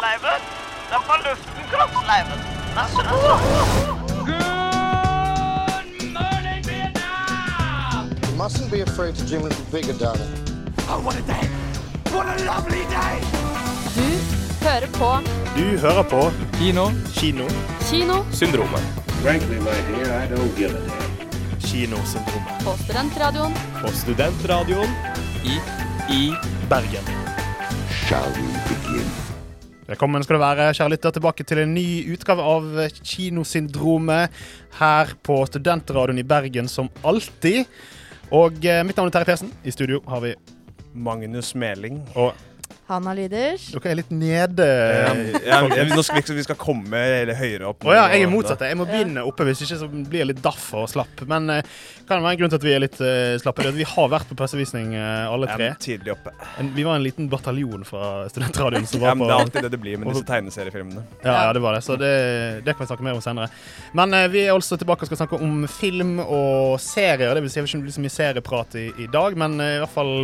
kroppsleiven. Den var luften, kroppsleiven. Vær så You mustn't be afraid to dream a little bigger, darling. Du hører på Du hører på Kino. Kino. Kinosyndromet. Frankly, my dear, I don't give a damn. Kinosyndromet. på Studentradioen På Studentradioen I i Bergen. Shall we begin? Velkommen skal du være, kjære lytter, tilbake til en ny utgave av Kinosyndromet her på Studentradioen i Bergen som alltid. Og eh, mitt navn er Terje Persen. I studio har vi Magnus Meling. Og Hanna Lyders. dere er litt nede. Ja, ja, nå skal vi, vi skal komme eller høyere opp. Å ja, jeg er motsatt. Jeg må begynne oppe, hvis ikke så blir jeg litt daff og slapp. Men uh, kan det være en grunn til at vi er litt uh, slappe? Det Vi har vært på pressevisning uh, alle tre. tidlig oppe. En, vi var en liten bataljon fra Studentradioen som var på det er alltid det det blir med disse tegneseriefilmene. Ja, ja, det var det. Så det, det kan vi snakke mer om senere. Men uh, vi er også tilbake og skal snakke om film og serier. Det vil si, jeg vil ikke bli så mye serieprat i, i dag, men i hvert fall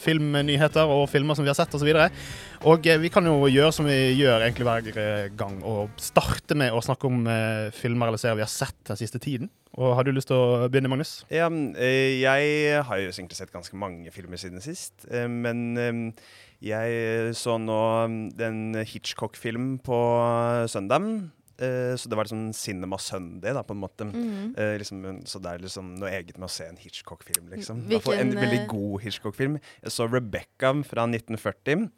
filmnyheter og filmer som vi har sett osv. Og, så og eh, vi kan jo gjøre som vi gjør egentlig hver gang, og starte med å snakke om eh, filmer eller serier vi har sett den siste tiden. Og Har du lyst til å begynne, Magnus? Ja, eh, jeg har jo egentlig sett ganske mange filmer siden sist, men jeg så nå den Hitchcock-film på søndag. Eh, Så det var liksom Cinema Sunday, da, på en måte. Eh, liksom, så det er liksom noe eget med å se en Hitchcock-film, liksom. Hvilken, en veldig eh, god Hitchcock-film. Jeg så Rebecca fra 1940.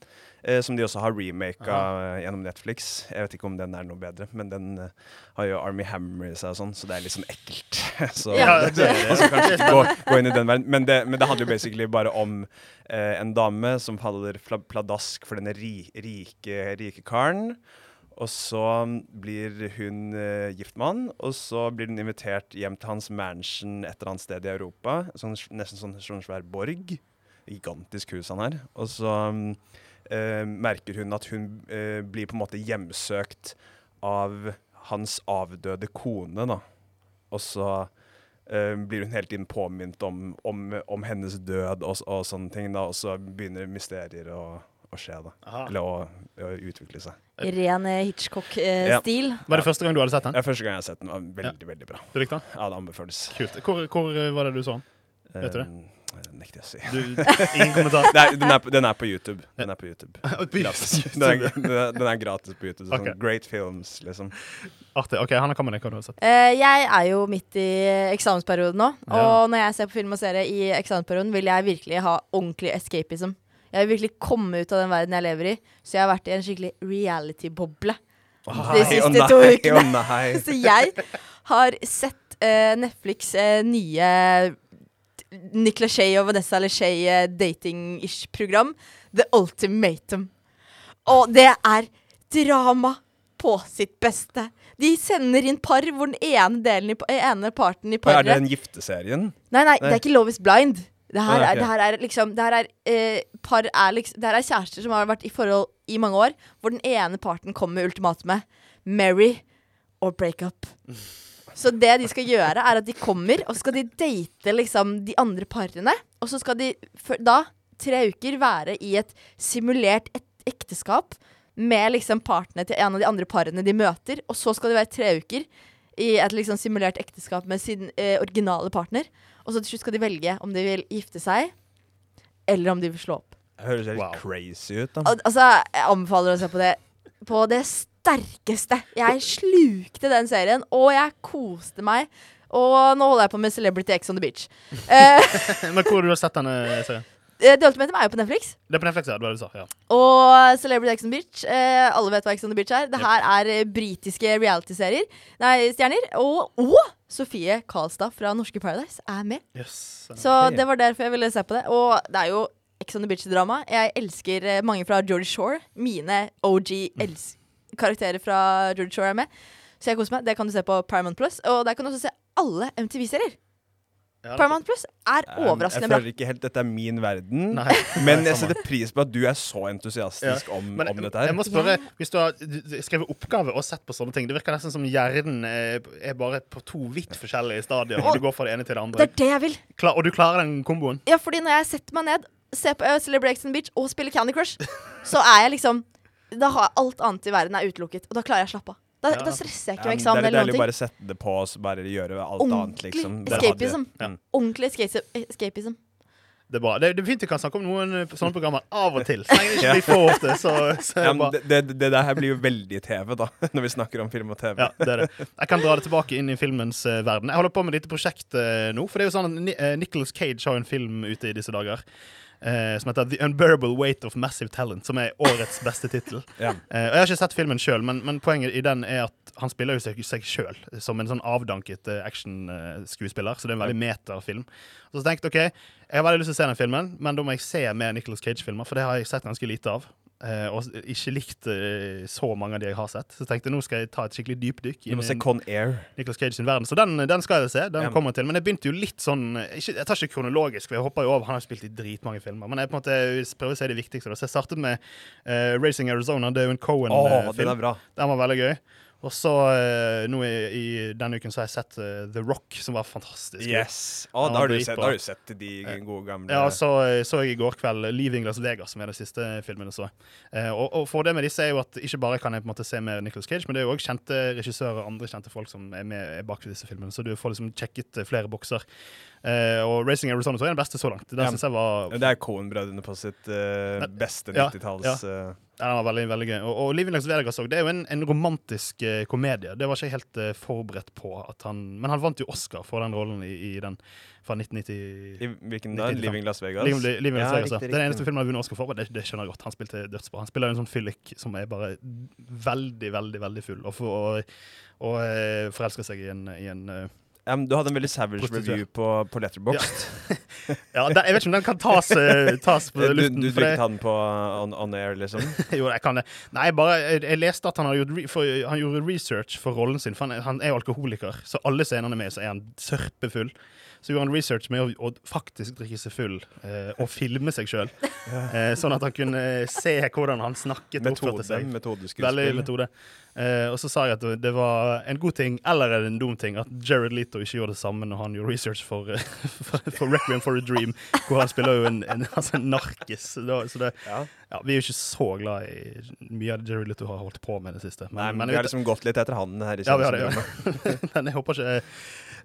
eh, som de også har remaka gjennom Netflix. Jeg vet ikke om den er noe bedre, men den eh, har jo Army Hammer i seg og sånn, så det er litt sånn ekkelt. så Ja, det- det- kanskje ikke gå, gå inn i den verden. Men det, men det handler jo basically bare om eh, en dame som faller pladask for denne ri, rike, rike karen. Og så blir hun uh, gift med han, og så blir hun invitert hjem til hans mansion et eller annet sted i Europa. Sånn, nesten sånn, sånn svær borg. Gigantisk hus han har. Og så um, uh, merker hun at hun uh, blir på en måte hjemsøkt av hans avdøde kone, da. Og så blir hun hele tiden påminnet om, om, om hennes død og, og sånne ting, da. Og så begynner mysterier å, å skje, da. Aha. Eller å, å utvikle seg. Ren eh, Hitchcock-stil. Var det første gang du hadde sett den? Er første gang jeg har sett den. var Veldig, veldig bra. Du likte den? Ja, det anbefales. Kult. Hvor, hvor eh, var det du så den? Vet du det? Eh, det nekter jeg å si. Du, ingen kommentar? Nei, den, er på, den er på YouTube. Den er på YouTube. Gratis. YouTube. Den er, den er, den er gratis på YouTube. Sånn okay. Great films, liksom. Artig. OK, Hanna, hva med? Hva har du sett? Uh, jeg er jo midt i eksamensperioden nå, Ja. og når jeg ser på film og serie i eksamensperioden, vil jeg virkelig ha ordentlig escapism. Jeg vil virkelig komme ut av den verden jeg lever i, så jeg har vært i en skikkelig reality-boble. De siste Å to ukene. Oh, nei. Så jeg har sett uh, Netflix uh, nye Nicolas Shay og Vanessa Lechey uh, dating-ish-program, The Ultimatum. Og det er drama på sitt beste. De sender inn par hvor den ene, delen i, ene parten i paret Er det den gifteserien? Nei, nei, det er ikke Love is blind. Det her, Ah, er, det her er liksom Det her er, eh, par er liksom, det her er kjærester som har vært i forhold i mange år, hvor den ene parten kommer med ultimatumet marry or break up. Så det de skal gjøre, er at de kommer, og så skal de date liksom de andre parene. Og så skal de da, tre uker, være i et simulert et ekteskap med liksom partene til en av de andre parene de møter. Og så skal de være tre uker i et liksom simulert ekteskap med sin eh, originale partner. Og så til slutt skal de velge om de vil gifte seg, eller om de vil slå opp. Det høres helt Wow. crazy ut, da. Al altså, jeg anbefaler å se på det på det sterkeste. Jeg slukte den serien, og jeg koste meg. Og nå holder jeg på med Celebrity X on the Beach. Eh, Men hvor har du sett denne serien? The Ultimate er jo på Netflix. Det er på Netflix, ja. Det var det du sa. Ja. Og Celebrity Ex on the Beach. Eh, alle vet hva Ex on the Beach er. Det her er eh, britiske reality-serier. Nei, stjerner. Og, og Sofie Karlstad fra Norske Paradise er med. Yes. Så det var derfor jeg ville se på det. Og det er jo Ex on the Beach-drama. Jeg elsker eh, mange fra George Shore. Mine OG-karakterer fra George Shore er med. Så jeg koser meg. Det kan du se på Paramount Plus. Og der kan du også se alle MTV-serier. Ja, Paramount Plus er overraskende overraskende jeg føler ikke helt dette er min verden, Nei. men jeg setter pris på at du er så entusiastisk om, Men om dette her. jeg må spørre, hvis du har skrevet oppgave og sett på sånne ting, det virker nesten som hjernen er, er bare på to vidt forskjellige stadier. Og du går fra det ene til det andre. Det er det jeg vil. Klar, og du klarer den komboen? Ja, fordi når jeg setter meg ned, ser på uh, Celebrity X on the Beach og spiller Candy Crush, så er jeg liksom da har alt annet i verden er utelukket, og da klarer jeg å slappe av. Da, Ja. da stresser jeg ikke med men eksamen det er litt deilig å bare sette det på og bare gjøre alt annet, Ordentlig liksom. escapism. Ja. Ordentlig escapism. escapism. Det er bra. Det, det er fint vi kan snakke om noen eh, sånne programmer av og til. Ikke blir for ofte, så, så er Ja, det bra. det, det, det der her blir jo veldig TV, da, når vi snakker om film og TV. Ja, det er det. Jeg kan dra det tilbake inn i filmens uh, verden. Jeg holder på med et lite prosjekt uh, nå. For det er jo sånn at Ni Nicholas Cage har en film ute i disse dager. Eh, som heter The Unbearable Weight of Massive Talent, som er årets beste tittel. Ja. Eh, og Jeg har ikke sett filmen sjøl, men, men poenget i den er at han spiller jo seg, seg sjøl som en sånn avdanket uh, actionskuespiller. så det er en veldig metafilm. Så tenkte jeg ok, jeg har veldig lyst til å se den filmen, men da må jeg se mer Nicholas Cage-filmer, for det har jeg sett ganske lite av. eh, og ikke likt eh, så mange av de jeg har sett. Så jeg tenkte nå skal jeg ta et skikkelig dypdykk Du må i se Con Air. Cage sin verden. Så den, den skal jeg se. Den Ja. kommer til. Men jeg begynte jo litt sånn ikke, Jeg tar ikke kronologisk, for jeg hopper jo over. Han har spilt i dritmange filmer. Men jeg på en måte prøver å se det viktigste. Så jeg startet med uh, Racing Arizona. Det er jo en Cohen-film. den er. Den var veldig gøy. Og så eh, nå i, i denne uken så har jeg sett uh, The Rock, som var fantastisk. Yes. Å, da har, du sett, da har du sett de gode gamle Ja, så så jeg i går kveld Leaving Las Vegas, som er den siste filmen jeg så. Uh, og, og for det med disse er jo at ikke bare kan jeg på en måte se mer Nicholas Cage, men det er jo òg kjente regissører og andre kjente folk som er med bak disse filmene, så du får liksom sjekket eh, flere bokser. Eh, og Racing Arizona 2 er den beste så langt. Den Ja. synes jeg var Det er Cohen-brødrene på sitt uh, beste 90-talls ja, Ja, den var veldig, veldig gøy. Og, og Living Las Vegas også, det er jo en, en romantisk uh, komedie. Det var ikke jeg helt uh, forberedt på. At han, men han vant jo Oscar for den rollen i, i den fra 1990. i Hvilken da? 95. Living Las Vegas? Living, Living Las Ja, Vegas, ja. riktig, Det er den eneste filmen han har vunnet Oscar for, og det, det skjønner jeg godt. Han spilte dødsbra. Han spiller en sånn fyllik som er bare veldig, veldig veldig full, og, for, og, og eh, forelsker seg i en, i en Ja, men du hadde en veldig savage Prostituert. review på, på Letterboxd. Ja, den, jeg vet ikke om den kan tas, eh, tas på Du, du, luften. du drikket den på on, on air, liksom? Jo, jeg kan det. Nei, bare jeg, jeg leste at han, har gjort for, han gjorde research for rollen sin. For han, han er jo alkoholiker, så alle scenene med så er han sørpefull. Så gjorde han research med å, å faktisk drikke seg full eh, og filme seg sjøl. Eh, sånn at han kunne se hvordan han snakket og oppførte seg. Veldig metode. Eh, og så sa jeg at det- var en god ting, eller er en dum ting, at Jared Leto ikke gjorde det samme når han gjorde research for, eh, for, for Requiem for a Dream, hvor han spiller jo en, en, altså en narkis. Så det- Så det, Ja. ja, vi er jo ikke så glad i mye av det Jared Leto har holdt på med det siste. Nei, men men vi har liksom gått litt etter han her i Ja, vi har det, ja. men jeg håper ikke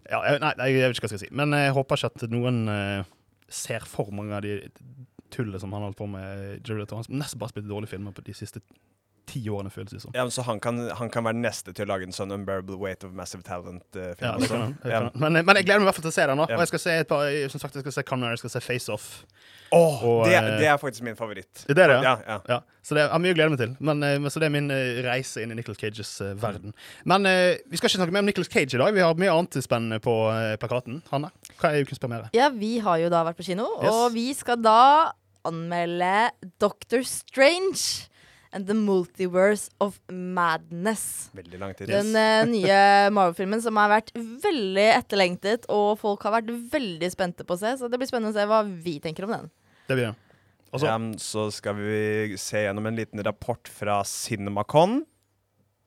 ja, Nei, jeg vet ikke hva jeg skal si. Men jeg håper ikke at noen eh, ser for mange av de tullet som han holdt på med. Har nesten bare spilt dårlige filmer på de siste ti årene, føles det som. Ja, men så han kan, han kan være neste til å lage en sånn Unbearable Weight of Massive Talent-film. Ja, det kan han. Det Ja. kan han. Men, men jeg gleder meg i hvert fall til å se den. nå Ja. Og jeg skal se et par, som sagt, jeg skal se Conrad, jeg skal se Face Off. Åh, Og, det, eh, det er faktisk min favoritt. Det er det, ja. ja, ja. Ja, så det er mye å glede meg til. Men, eh, men så det er min eh, reise inn i Nicholas Cages eh, verden. Men eh, vi skal ikke snakke mer om Nicholas Cage i dag. Vi har mye annet spennende på uh, plakaten. Hanne, hva er ukens premiere? Ja, vi har jo da vært på kino, Yes. og vi skal da anmelde Doctor Strange and the Multiverse of Madness. Veldig lang tid. Den uh, nye Marvel-filmen som har vært veldig etterlengtet, og folk har vært veldig spente på å se. Så det blir spennende å se hva vi tenker om den. Det blir det. Ja, så skal vi se gjennom en liten rapport fra Cinemacon.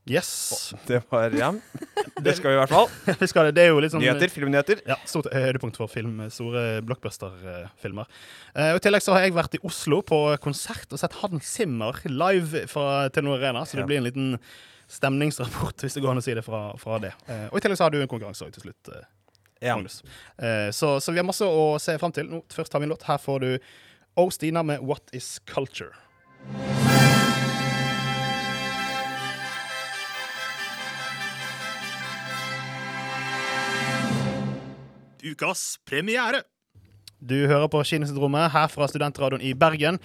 Yes. Det var, ja. Det skal vi i hvert fall. vi skal, det er jo litt sånn Nyheter, filmnyheter. Ja, Stort høydepunkt for film, store blockbuster-filmer. Uh, I tillegg så har jeg vært i Oslo på konsert og sett Hans Zimmer live fra Telenor Arena. Så det blir en liten stemningsrapport, hvis det går an å si det fra, fra det. Uh, og i tillegg så har du en konkurranse òg til slutt. Uh, Ja. Magnus. Så, så vi har masse å se fram til. Nå, først har vi en låt. Her får du O. Stina med What Is Culture. Ukas premiere. Du hører på Kinosyndromet her fra Studentradioen i Bergen.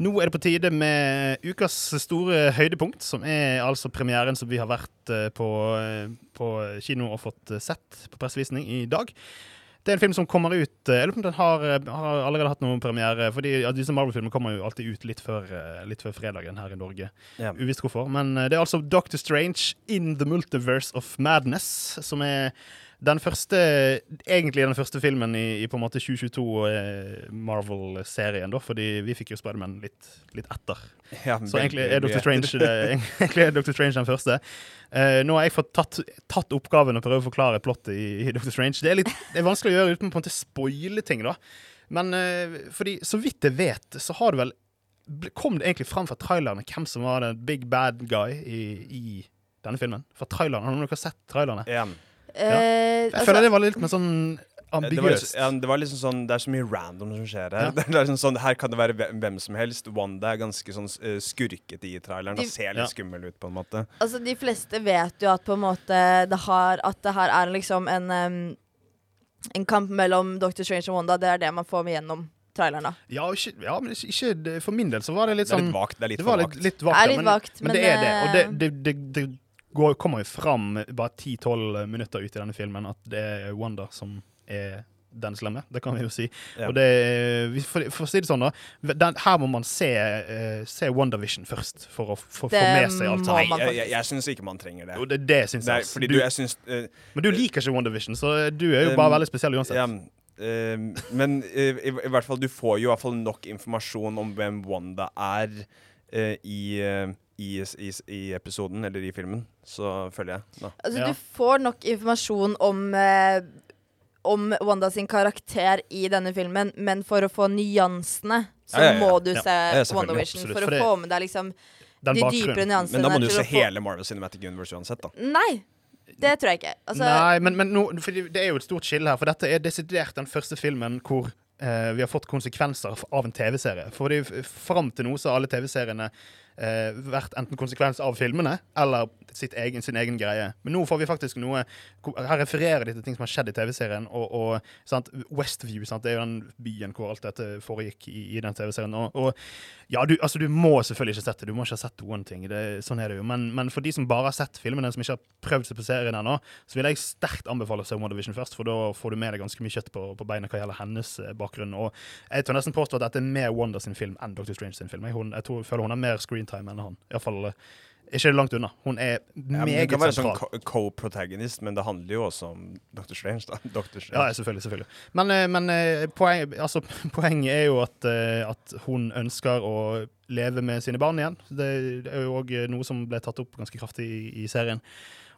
Nå er det på tide med ukas store høydepunkt, som er altså premieren som vi har vært eh, på, eh, på kino og fått eh, sett på pressevisning i dag. Det er en film som kommer ut eller Jeg lurer på om den har, har allerede hatt noen premiere. Fordi ja, disse Marvel-filmene kommer jo alltid ut litt før, litt før fredagen her i Norge. Yeah. Uvisst hvorfor. Men det er altså Doctor Strange in the Multiverse of Madness, som er den første Egentlig den første filmen i, i på en måte 2022 eh, Marvel-serien, da, fordi vi fikk jo Spiderman litt, litt etter. Ja, Så egentlig er Doctor Strange, det, egentlig er Dr. Strange den første. Uh, nå har jeg fått tatt, tatt oppgaven å prøve å forklare plottet i, i Dr. Strange. Det er, litt, det er vanskelig å gjøre uten på en måte spoile ting, da. Men uh, fordi, så vidt jeg vet, så har du vel kom det egentlig fram fra trailerne hvem som var den big bad guy i, i denne filmen? Fra trailerne, Har noen sett trailerne? Ja. Eh, Jeg altså, føler det var litt mer sånn Det var, ambiguøst. liksom, ja, det var liksom sånn Det er så mye random som skjer her. Det er liksom sånn, her kan det være hvem, som helst. Wanda er ganske sånn eh, skurkete i traileren. De- ser litt skummel ut, på en måte. altså, de fleste vet jo at på en måte det har At det her er liksom en um, En kamp mellom Dr. Strange og Wanda. Det er det man får med gjennom traileren. da Ja, ikke, ja, men ikke, For min del så var det litt Det er sånn litt vagt. Det er litt Det var litt, litt Det vagt. ja, men, vakt, men men, det er det. Og det, eh, det, det, det går, kommer jo fram bare 10-12 minutter ut i denne filmen at det er Wanda som er den slemme. Det kan vi jo si. Ja. Og det, for, for å si det sånn, da. Den, her må man se, uh, se WandaVision først for å få få med seg alt Nei, Jeg, jeg, jeg syns ikke man trenger det. Jo, det, det syns er, jeg. fordi Du, du, jeg synes, uh, men du liker ikke WandaVision, så du er jo bare Um, veldig spesiell uansett. Ja, eh, men eh, i, i hvert fall du får jo i hvert fall nok informasjon om hvem Wanda er uh, i, eh, i, i, i episoden, eller i filmen. Så føler jeg. Da. Altså, Ja. Du får nok informasjon om eh, Om Wanda sin karakter i denne filmen, men for å få nyansene, så Ja, ja, ja. må du se Ja, Vision For for å få med deg liksom de dypere nyansene. Men da må du se få- hele Marvel Cinematic Universe uansett, da. Nei, det tror jeg ikke. Altså, Nei, men, men nå, fordi det er jo et stort skille her, for dette er desidert den første filmen hvor eh, vi har fått konsekvenser av en TV-serie. Fordi f- fram til nå så har alle TV-seriene vært enten konsekvens av filmene eller egen, sin egen greie. Men nå får vi faktisk noe Her refererer de til ting som har skjedd i TV-serien. Og, og sant, Westview sant, det er jo den byen hvor alt dette foregikk i, i den TV-serien. Og, og ja, du, altså, du må selvfølgelig ikke sett det. Du må ikke ha sett noen ting. Det, sånn er det jo. Men, men for de som bare har sett filmene, som ikke har prøvd seg på serien ennå, så vil jeg sterkt anbefale å se WandaVision først, for da får du med deg ganske mye kjøtt på, på beina hva gjelder hennes eh, bakgrunn. Og jeg tør nesten påstå at dette er mer Wanda sin film enn Dr. Strange sin film. Jeg, hun, jeg tror, føler hun har mer screentime enn han. Iallfall ikke langt unna. Hun er Ja, meget kan være sånn sentral. co- co-protagonist, men det handler jo også om Dr. Strange, da. Dr. Ja, selvfølgelig. selvfølgelig. Men, eh, men poen, altså, poenget er jo at, eh, at hun ønsker å leve med sine barn igjen. Det er jo òg noe som ble tatt opp ganske kraftig i, i serien.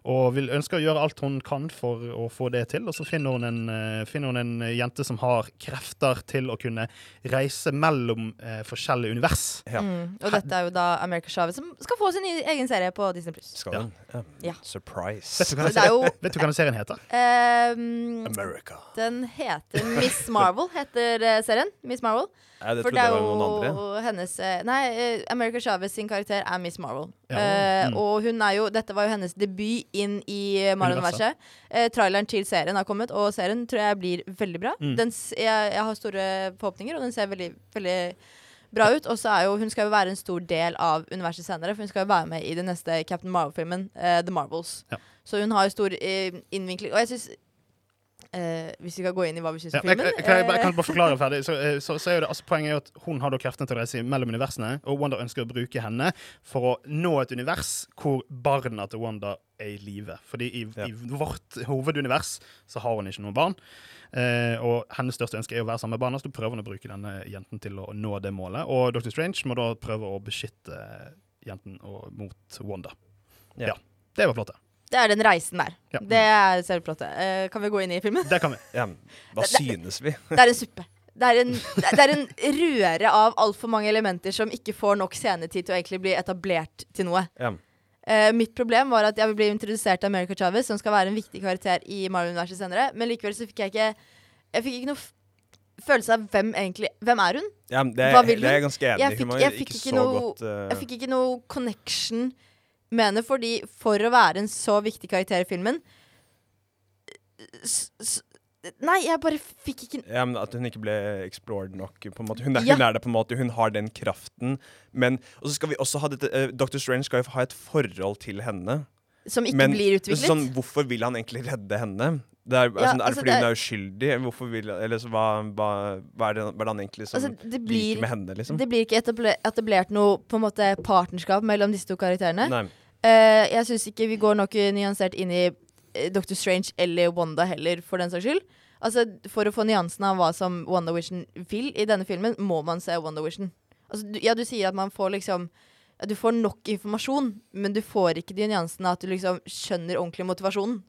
Og vil ønske å gjøre alt hun kan for å få det til. Og så finner hun en, eh, finner hun en jente som har krefter til å kunne reise mellom eh, forskjellige univers. Ja. mm, og dette er jo da America Chavez, som skal få sin egen serie på Disney Pluss. Skal den? Ja. Ja. Surprise. Vet du hva jo Vet du hva den serien heter? Um, America. Den heter Miss Marvel, heter eh, serien. Miss Marvel. Det For det er jeg jo hennes eh, Nei, eh, America Chavez sin karakter er Miss Marvel. Ja, Uh, mm. Og hun er jo Dette var jo hennes debut inn i Marvel-universet. Uh, traileren til serien har kommet, og serien tror jeg blir veldig bra. Mm. Den, jeg, jeg har store forhåpninger, og den ser veldig, veldig bra ut. Og så er jo Hun skal jo være en stor del av universet senere, for hun skal jo være med i den neste Captain Marvel-filmen, uh, The Marvels. Ja. Så hun har jo stor innvinkling. Og jeg syns eh, Hvis vi skal gå inn i hva vi syns om ja, filmen jeg, kan jeg, bare- eh, kan bare forklare ferdig? Så, eh, så, så er det, altså, poenget er jo at hun har da kreftene til å reise mellom universene, og Wanda ønsker å bruke henne for å nå et univers hvor barna til Wanda er i live. Fordi i, Ja. i vårt hovedunivers så har hun ikke noen barn. Eh, og hennes største ønske er å være sammen med barna, så prøver hun å bruke denne jenten til å nå det målet. Og Dr. Strange må da prøve å beskytte jenten og, mot Wanda. Ja. Ja. Det var plottet. Det er den reisen der. Ja. Det er selvplottet. Uh, kan vi gå inn i filmen? Det kan vi. Ja, hva synes vi? Det er en suppe. Det er en, det er en røre av altfor mange elementer som ikke får nok scenetid til å egentlig bli etablert til noe. Ja. Uh, mitt problem var at jeg ble introdusert til America Chavez, som skal være en viktig karakter i Marvel-universet senere, men likevel så fikk jeg ikke Jeg fikk ikke noe f følelse av hvem egentlig Hvem er hun? Ja, det, Hva vil det er jeg ganske enig Jeg fikk- jeg fikk ikke ikke noe- godt eh, Jeg fikk ikke noe connection henne, fordi for å være en så viktig karakter i filmen s s Nei, jeg bare fikk ikke ja, men At hun ikke ble explored nok. På en måte. Hun, er, Ja. hun er det på en måte, hun har den kraften. Men Og så skal vi også ha dette uh, Dr. Strange skal jo ha et forhold til henne. Som ikke men blir utviklet. Sånn, hvorfor vil han egentlig redde henne? Det er, Ja, altså, er altså, det fordi det er- hun er uskyldig? Hvorfor vil Eller så hva, hva, hva, er det, hva er det han egentlig som altså, det, liker med henne, liksom? det blir ikke etablert, noe på en måte partnerskap mellom disse to karakterene. Eh, jeg syns ikke vi går nok nyansert inn i eh, Dr. Strange eller Wanda heller, for den saks skyld. Altså, For å få nyansen av hva som WandaVision vil i denne filmen, må man se WandaVision. Altså, du, ja, du sier at man får liksom Du får nok informasjon, men du får ikke de nyansene at du liksom skjønner ordentlig motivasjonen.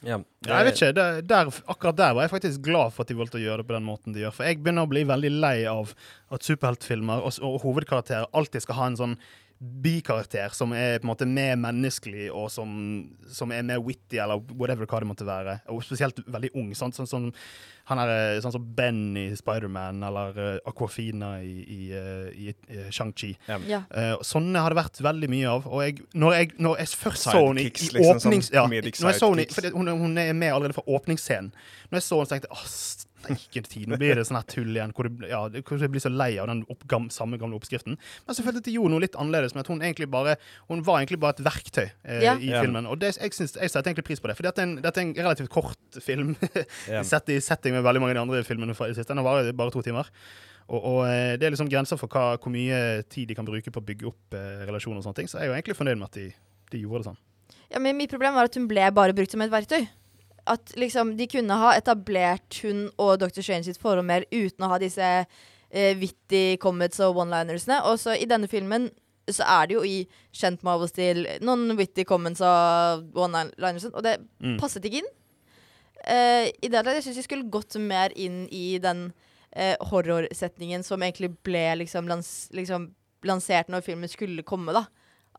Ja. det... jeg vet ikke, der, der, Akkurat der var jeg faktisk glad for at de valgte å gjøre det på den måten de gjør. For jeg begynner å bli veldig lei av at superheltfilmer og, og hovedkarakterer alltid skal ha en sånn bikarakter som er på en måte mer menneskelig, og som, som er mer witty, eller whatever hva det måtte være. Og spesielt veldig ung. Sånn, sånn, som han er, sånn, sånn som Ben i Spiderman, eller uh, Aquafina i, i, uh, i, i Shang-Chi. Ja. Uh, sånne har det vært veldig mye av. Og jeg, når, jeg, når jeg først så henne i, i liksom, åpnings... sånn ja, når jeg så henne, hun, hun er med allerede fra åpningsscenen. Når jeg så henne, tenkte jeg steike tid, nå blir det sånn her tull igjen. Hvor det, ja, hvor jeg blir så lei av den opp, gam, samme gamle oppskriften. Men selvfølgelig at de gjorde noe litt annerledes. med at hun egentlig bare Hun var egentlig bare et verktøy eh, Ja. i filmen. Og det, jeg, synes, jeg setter egentlig pris på det. For dette er en, dette er en relativt kort film. Sett i setting med veldig mange av de andre filmene fra i det siste. Den varer bare to timer. Og, og eh, det er liksom grenser for hva, hvor mye tid de kan bruke på å bygge opp eh, relasjoner og sånne ting. Så jeg er jo egentlig fornøyd med at de, de gjorde det sånn. Ja, men Mitt problem var at hun ble bare brukt som et verktøy. At liksom De kunne ha etablert hun og Dr. Strange sitt forhold mer uten å ha disse eh, witty comments og one-linersene. Og så i denne filmen så er det jo i kjent Marvel-stil noen witty comments og one-liners, og det Mm. passet ikke inn. Eh, I det hele jeg syns jeg skulle gått mer inn i den eh, horrorsetningen som egentlig ble liksom, lans liksom lansert når filmen skulle komme, da.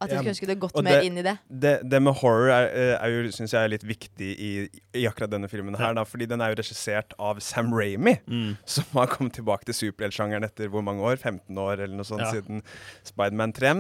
At jeg skulle ønske det gått mer det- inn i det. Det, det med horror er, eh, er jo, synes jeg er litt viktig i, i akkurat denne filmen her, da, fordi den er jo regissert av Sam Raimi, som har kommet tilbake til superheltsjangeren etter hvor mange år? 15 år eller noe sånt Ja. siden Spiderman 3.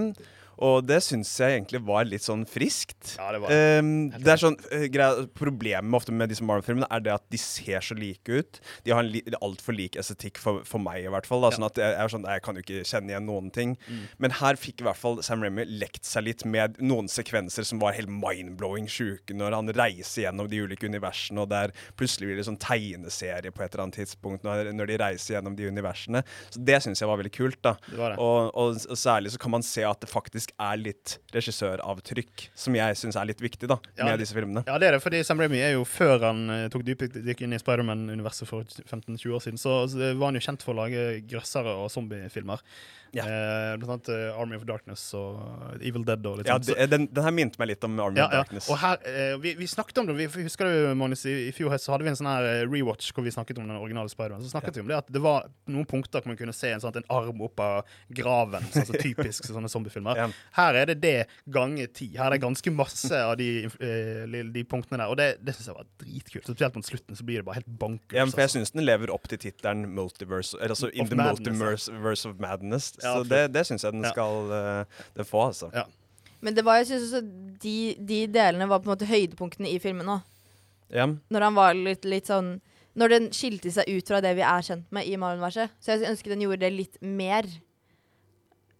Og det syns jeg egentlig var litt sånn friskt. Ja, det var um, det er sånn, uh, Problemet ofte med disse Marvel-filmene er det at de ser så like ut. De har en li altfor lik estetikk for, for meg, i hvert fall. Da, sånn at jeg, er sånn, jeg kan jo ikke kjenne igjen noen ting. Men her fikk i hvert fall Sam Raimi lekt seg litt med noen sekvenser som var helt mind-blowing sjuke, når han reiser gjennom de ulike universene, og der plutselig blir det sånn tegneserie på et eller annet tidspunkt når, når de reiser gjennom de universene. Så det syns jeg var veldig kult. da. Det det. Og, og, og særlig så kan man se at det faktisk er litt regissøravtrykk, som jeg syns er litt viktig da, Ja, med disse filmene. Ja, det er det, fordi Sam Raimi er jo før han eh, tok dypdykk inn i Spiderman-universet for 15-20 år siden, så, så var han jo kjent for å lage grøssere og zombiefilmer. Ja. Eh, blant annet eh, Army of Darkness og Evil Dead og litt Ja, sånt. Så- det, den, den her minte meg litt om Army ja, of ja. Darkness. Og her, eh, vi, vi snakket om det, vi, husker du, Magnus, i, i fjor høst så hadde vi en sånn her eh, rewatch hvor vi snakket om den originale Spider-Man. Så snakket vi om det at det var noen punkter hvor man kunne se en, sånn, en arm opp av graven, sånn som typisk sånne zombiefilmer. Ja. Her er det det ganger ti. Her er det ganske masse av de, eh, li- de punktene der, og det, det syns jeg var dritkult. Spesielt mot slutten så blir det bare helt bankers. Ja, men for jeg altså. syns den lever opp til tittelen Multiverse, eller altså In Of the Madness, ja. Multiverse of Madness. Ja, så det, det syns jeg den Ja. skal eh, den få, altså. Ja. Men det var, jeg synes også de, de delene var på en måte høydepunktene i filmen òg. Ja. Når han var litt, litt sånn Når den skilte seg ut fra det vi er kjent med i Marvel-universet. Så jeg ønsker den gjorde det litt mer.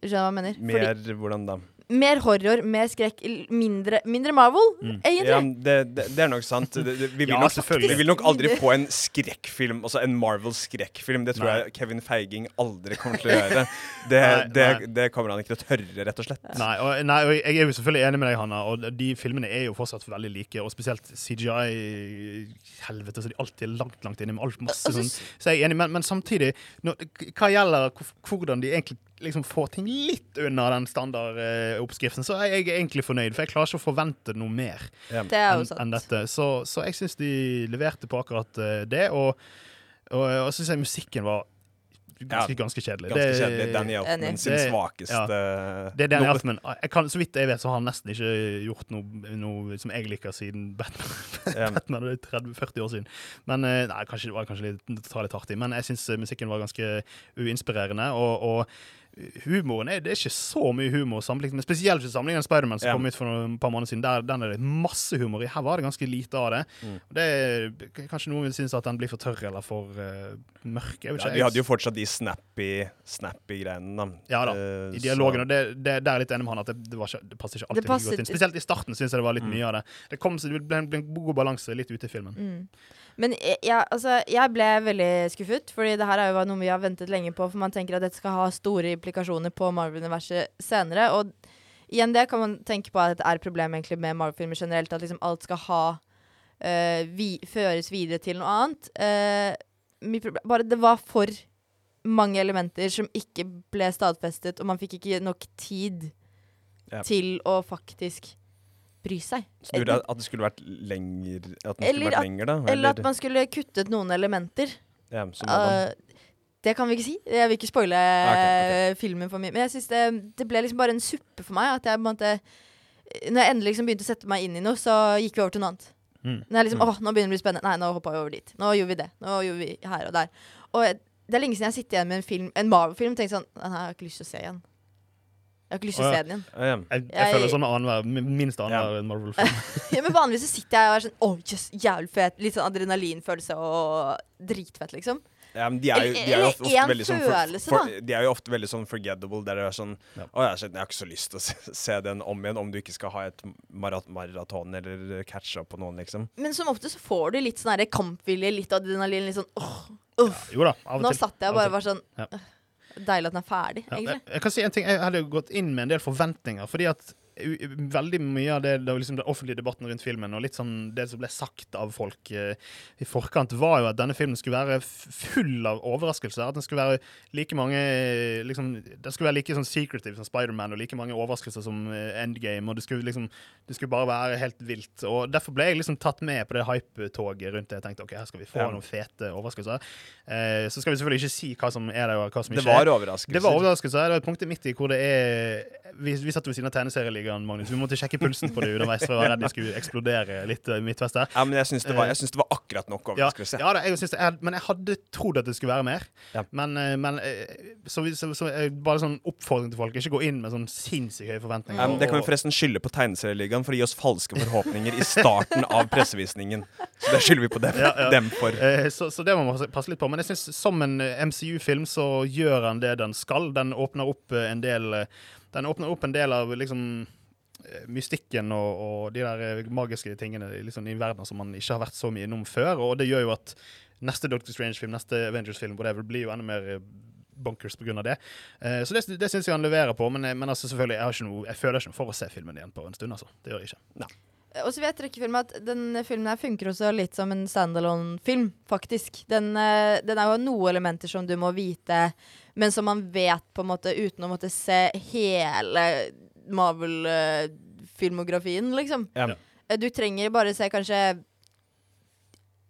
Skjønner du hva jeg mener? Mer Fordi, hvordan da? Mer horror, mer skrekk, mindre, mindre Marvel, egentlig. Ja, det, det, det er nok sant. Det, det, vi, vil Ja, nok, vi vil nok aldri få en skrekkfilm, altså en Marvel-skrekkfilm. Det tror Nei. jeg Kevin Feiging aldri kommer til å gjøre. Det, Nei, det, nei. det kommer han ikke til å tørre, rett og slett. Nei, og, nei, og jeg er jo selvfølgelig enig med deg, Hanna. Og de filmene er jo fortsatt veldig like. Og spesielt CGI Helvete, så de alltid er langt, langt inne med alt masse Altså, sånn. Så jeg er enig, men, men samtidig, når, hva gjelder hvordan de egentlig liksom får ting litt unna den standardoppskriften, så er jeg egentlig fornøyd. For jeg klarer ikke å forvente noe mer Det er enn en dette. Så, så jeg syns de leverte på akkurat eh, det. Og, og, og så syns jeg musikken var ganske, ganske kjedelig. Ganske Det- kjedelig. Danny Elfman sin svakeste svakeste det er Danny Elfman. Jeg kan, så vidt jeg vet, så har han nesten ikke gjort noe, noe som jeg liker siden Batman. Ja. Batman det er 30-40 år siden. Men eh, nei, kanskje, det var kanskje litt, det ta litt hardt i. Men jeg syns musikken var ganske uinspirerende. Og, og humoren er, det er ikke så mye humor sammenlignet med Spesielt ikke sammenlignet med Spiderman, som Ja. kom ut for noen par måneder siden. Der, den er det masse humor i. Her var det ganske lite av det. Mm. Det er, kanskje noen vil synes at den blir for tørr eller for uh, mørk. Jeg vet Ja, de hadde jo fortsatt de snappy, snappy greiene, da. Ja da, Eh, i dialogen. så- Og det, det, det er litt enig med han at det, det, var ikke, det passer ikke alltid Det like godt inn. Spesielt i starten syns jeg det var litt Mm. mye av det. Det kom, det ble en, ble en god balanse litt ute i filmen. Mm. Men jeg, jeg- altså, jeg ble veldig skuffet, Fordi det her er jo noe vi har ventet lenge på. For man tenker at dette skal ha store implikasjoner på Marvel-universet senere. Og igjen det kan man tenke på at det er et problem egentlig med Marvel-filmer generelt. At liksom alt skal ha uh, vi, føres videre til noe annet. Uh, bare det var for mange elementer som ikke ble stadfestet, og man fikk ikke nok tid Ja. til å faktisk bry seg. Du at det skulle vært lenger At den Eller skulle vært lenger, da? Eller at man skulle kuttet noen elementer. ja? Uh, det kan vi ikke si. Jeg vil ikke spoile ok, filmen for mye. Men jeg synes det, det ble liksom bare en suppe for meg. At jeg på en måte Når jeg endelig liksom begynte å sette meg inn i noe, så gikk vi over til noe annet. Mm. Når jeg liksom, åh, nå begynner det å bli spennende. Nei, nå hoppa vi over dit. Nå gjorde vi det. Nå gjorde vi her og der. Og jeg, det er lenge siden jeg har sittet igjen med en film En Marvel-film og tenkt sånn Den her har jeg ikke lyst til å se igjen. Jeg har ikke lyst til å se den igjen. Ja, ja. Jeg, jeg, Jeg- føler sånn med annenhver, minst annenhver Marvel-film. Ja, men vanligvis så sitter jeg og er sånn Åh, yes, jævlig fet. Litt sånn adrenalinfølelse og dritfett, liksom. Ja, men de er jo, de er jo ofte, ofte veldig sånn for, for, De er jo ofte veldig sånn forgettable, der det er sånn Ja. Å, jeg, jeg har ikke så lyst til å se, se den om igjen, om du ikke skal ha et marat maraton eller catch up på noen, liksom. Men som ofte så får du litt sånn kampvilje, litt adrenalin, litt sånn åh, uff. Jo da, av og Nå til. satt jeg og bare var sånn Ja. Deilig at den er ferdig, Ja, jeg, egentlig. jeg kan si en ting, jeg hadde gått inn med en del forventninger, fordi at veldig mye av det, det liksom den offentlige debatten rundt filmen, og litt sånn det som ble sagt av folk uh, i forkant, var jo at denne filmen skulle være full av overraskelser. At den skulle være like mange eh, liksom, Den skulle være like sånn secretive som Spiderman, og like mange overraskelser som eh, Endgame, og det skulle liksom Det skulle bare være helt vilt. Og derfor ble jeg liksom tatt med på det hype-toget rundt det. Jeg tenkte ok, her skal vi få Ja. noen fete overraskelser. Uh, så skal vi selvfølgelig ikke si hva som er det, og hva som Det ikke er. var overraskelser. Det var overraskelser. Det var et punkt midt i hvor det er Vi, vi satt ved siden av tegneserieligaen, Magnus. Vi måtte sjekke pulsen på det underveis, for jeg var redd de skulle eksplodere litt i midtvest der. Ja, men jeg syns det, syns det var akkurat nok Ja, overraskelse. ja da, jeg synes det, jeg, men jeg hadde trodd at det skulle være mer. Ja. Men, eh, men eh, så, så, så eh, bare sånn oppfordring til folk. Ikke gå inn med sånn sinnssykt høye forventninger. Ja, det kan vi forresten skylde på Tegneserieligaen for å gi oss falske forhåpninger i starten av pressevisningen. Så det skylder vi på dem, Ja, ja. dem for. Eh, Så, så det må man passe litt på. Men jeg synes som en eh, MCU-film så gjør den det den skal. Den åpner opp eh, en del eh, Den åpner opp en del av liksom eh, mystikken og, og de der eh, magiske tingene liksom, i verden som man ikke har vært så mye innom før. Og det gjør jo at neste Doctor Strange-film, neste Avengers-film, whatever, blir jo enda mer bunkers bonkers på grunn av det. Uh, så det, det syns jeg han leverer på. Men, eh, men altså, selvfølgelig, jeg, ikke noe, jeg føler ikke noe for å se filmen igjen på en stund. Altså. Det gjør jeg ikke. Og så vil jeg trekke frem at den filmen her funker også litt som en standalone-film, faktisk. Den, eh, den er jo noen elementer som du må vite, men som man vet på en måte uten å måtte se hele Marvel-filmografien, liksom. Ja. Eh, Du trenger bare se kanskje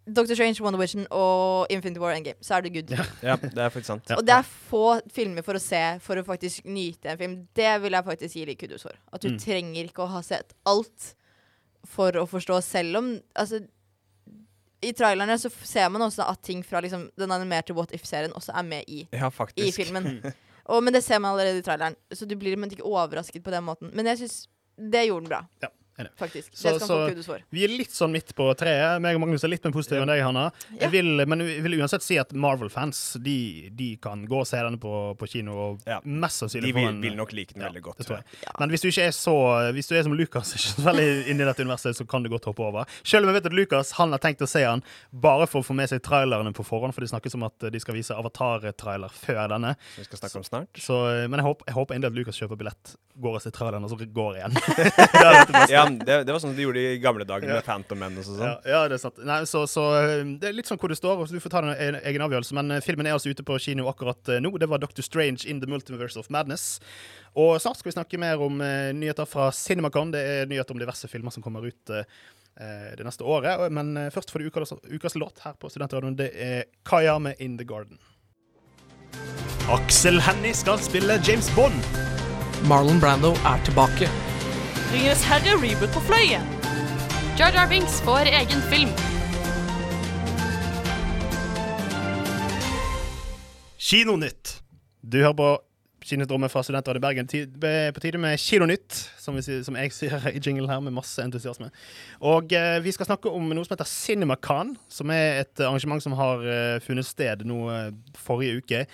Doctor Strange, Wonder Vision og Infinity War Endgame, så er du good. Ja, det er faktisk sant. Ja. Og det er få filmer for å se for å faktisk nyte en film. Det vil jeg faktisk gi litt kudos for. At du Mm. trenger ikke å ha sett alt for å forstå, selv om Altså, i trailerne så ser man også at ting fra liksom, den animerte What If-serien også er med i, Ja, i filmen. Og, men det ser man allerede i traileren, så du blir men ikke overrasket på den måten. Men jeg syns det gjorde den bra. Ja. Faktisk. Så- det skal han få kudos for. Vi er litt sånn midt på treet. Meg og Magnus er litt mer positive enn deg, Hanna. Ja. Jeg vil, men jeg vil uansett si at Marvel-fans de, de kan gå og se denne på, på kino. Og Ja. mest sannsynlig De vil, en vil nok like den Ja, veldig godt. det tror jeg. Ja. Men hvis du ikke er så Hvis du er som Lucas, ikke så veldig inni dette universet, så kan du godt hoppe over. Selv om jeg vet at Lucas han har tenkt å se han bare for å få med seg trailerne på forhånd, for det snakkes om at de skal vise Avatar-trailer før denne. Som vi skal snakke om snart. Så, men jeg håper, jeg håper endelig at Lucas kjøper billett, går og ser traileren, og så går igjen. det er det. Ja, det, det var sånn de gjorde i gamle dager Ja. med Phantom Men og sånn. Ja, ja, det er sant. Nei, så, så Det er litt sånn hvor det står, og så du får ta en en egen avgjørelse. Men eh, filmen er altså ute på kino akkurat eh, nå. Det var Doctor Strange in the Multiverse of Madness. Og snart skal vi snakke mer om uh, nyheter fra Cinemacon. Det er nyheter om diverse filmer som kommer ut eh, eh, det neste året. Men først får du ukas, ukas låt her på Studentradioen. Det er Kaya med In The Garden. Aksel Hennie skal spille James Bond. Marlon Brando er tilbake. Ringenes herre reboot på fløyen. Jar Jar Binks får egen film. Kinonytt. Du hører på Kinodrommet fra Studentrådet i Bergen. På tide med Kinonytt, som, som jeg sier i jingle her, med masse entusiasme. Og eh, vi skal snakke om noe som heter CinemaCon, som er et arrangement som har eh, funnet sted nå eh, forrige uke.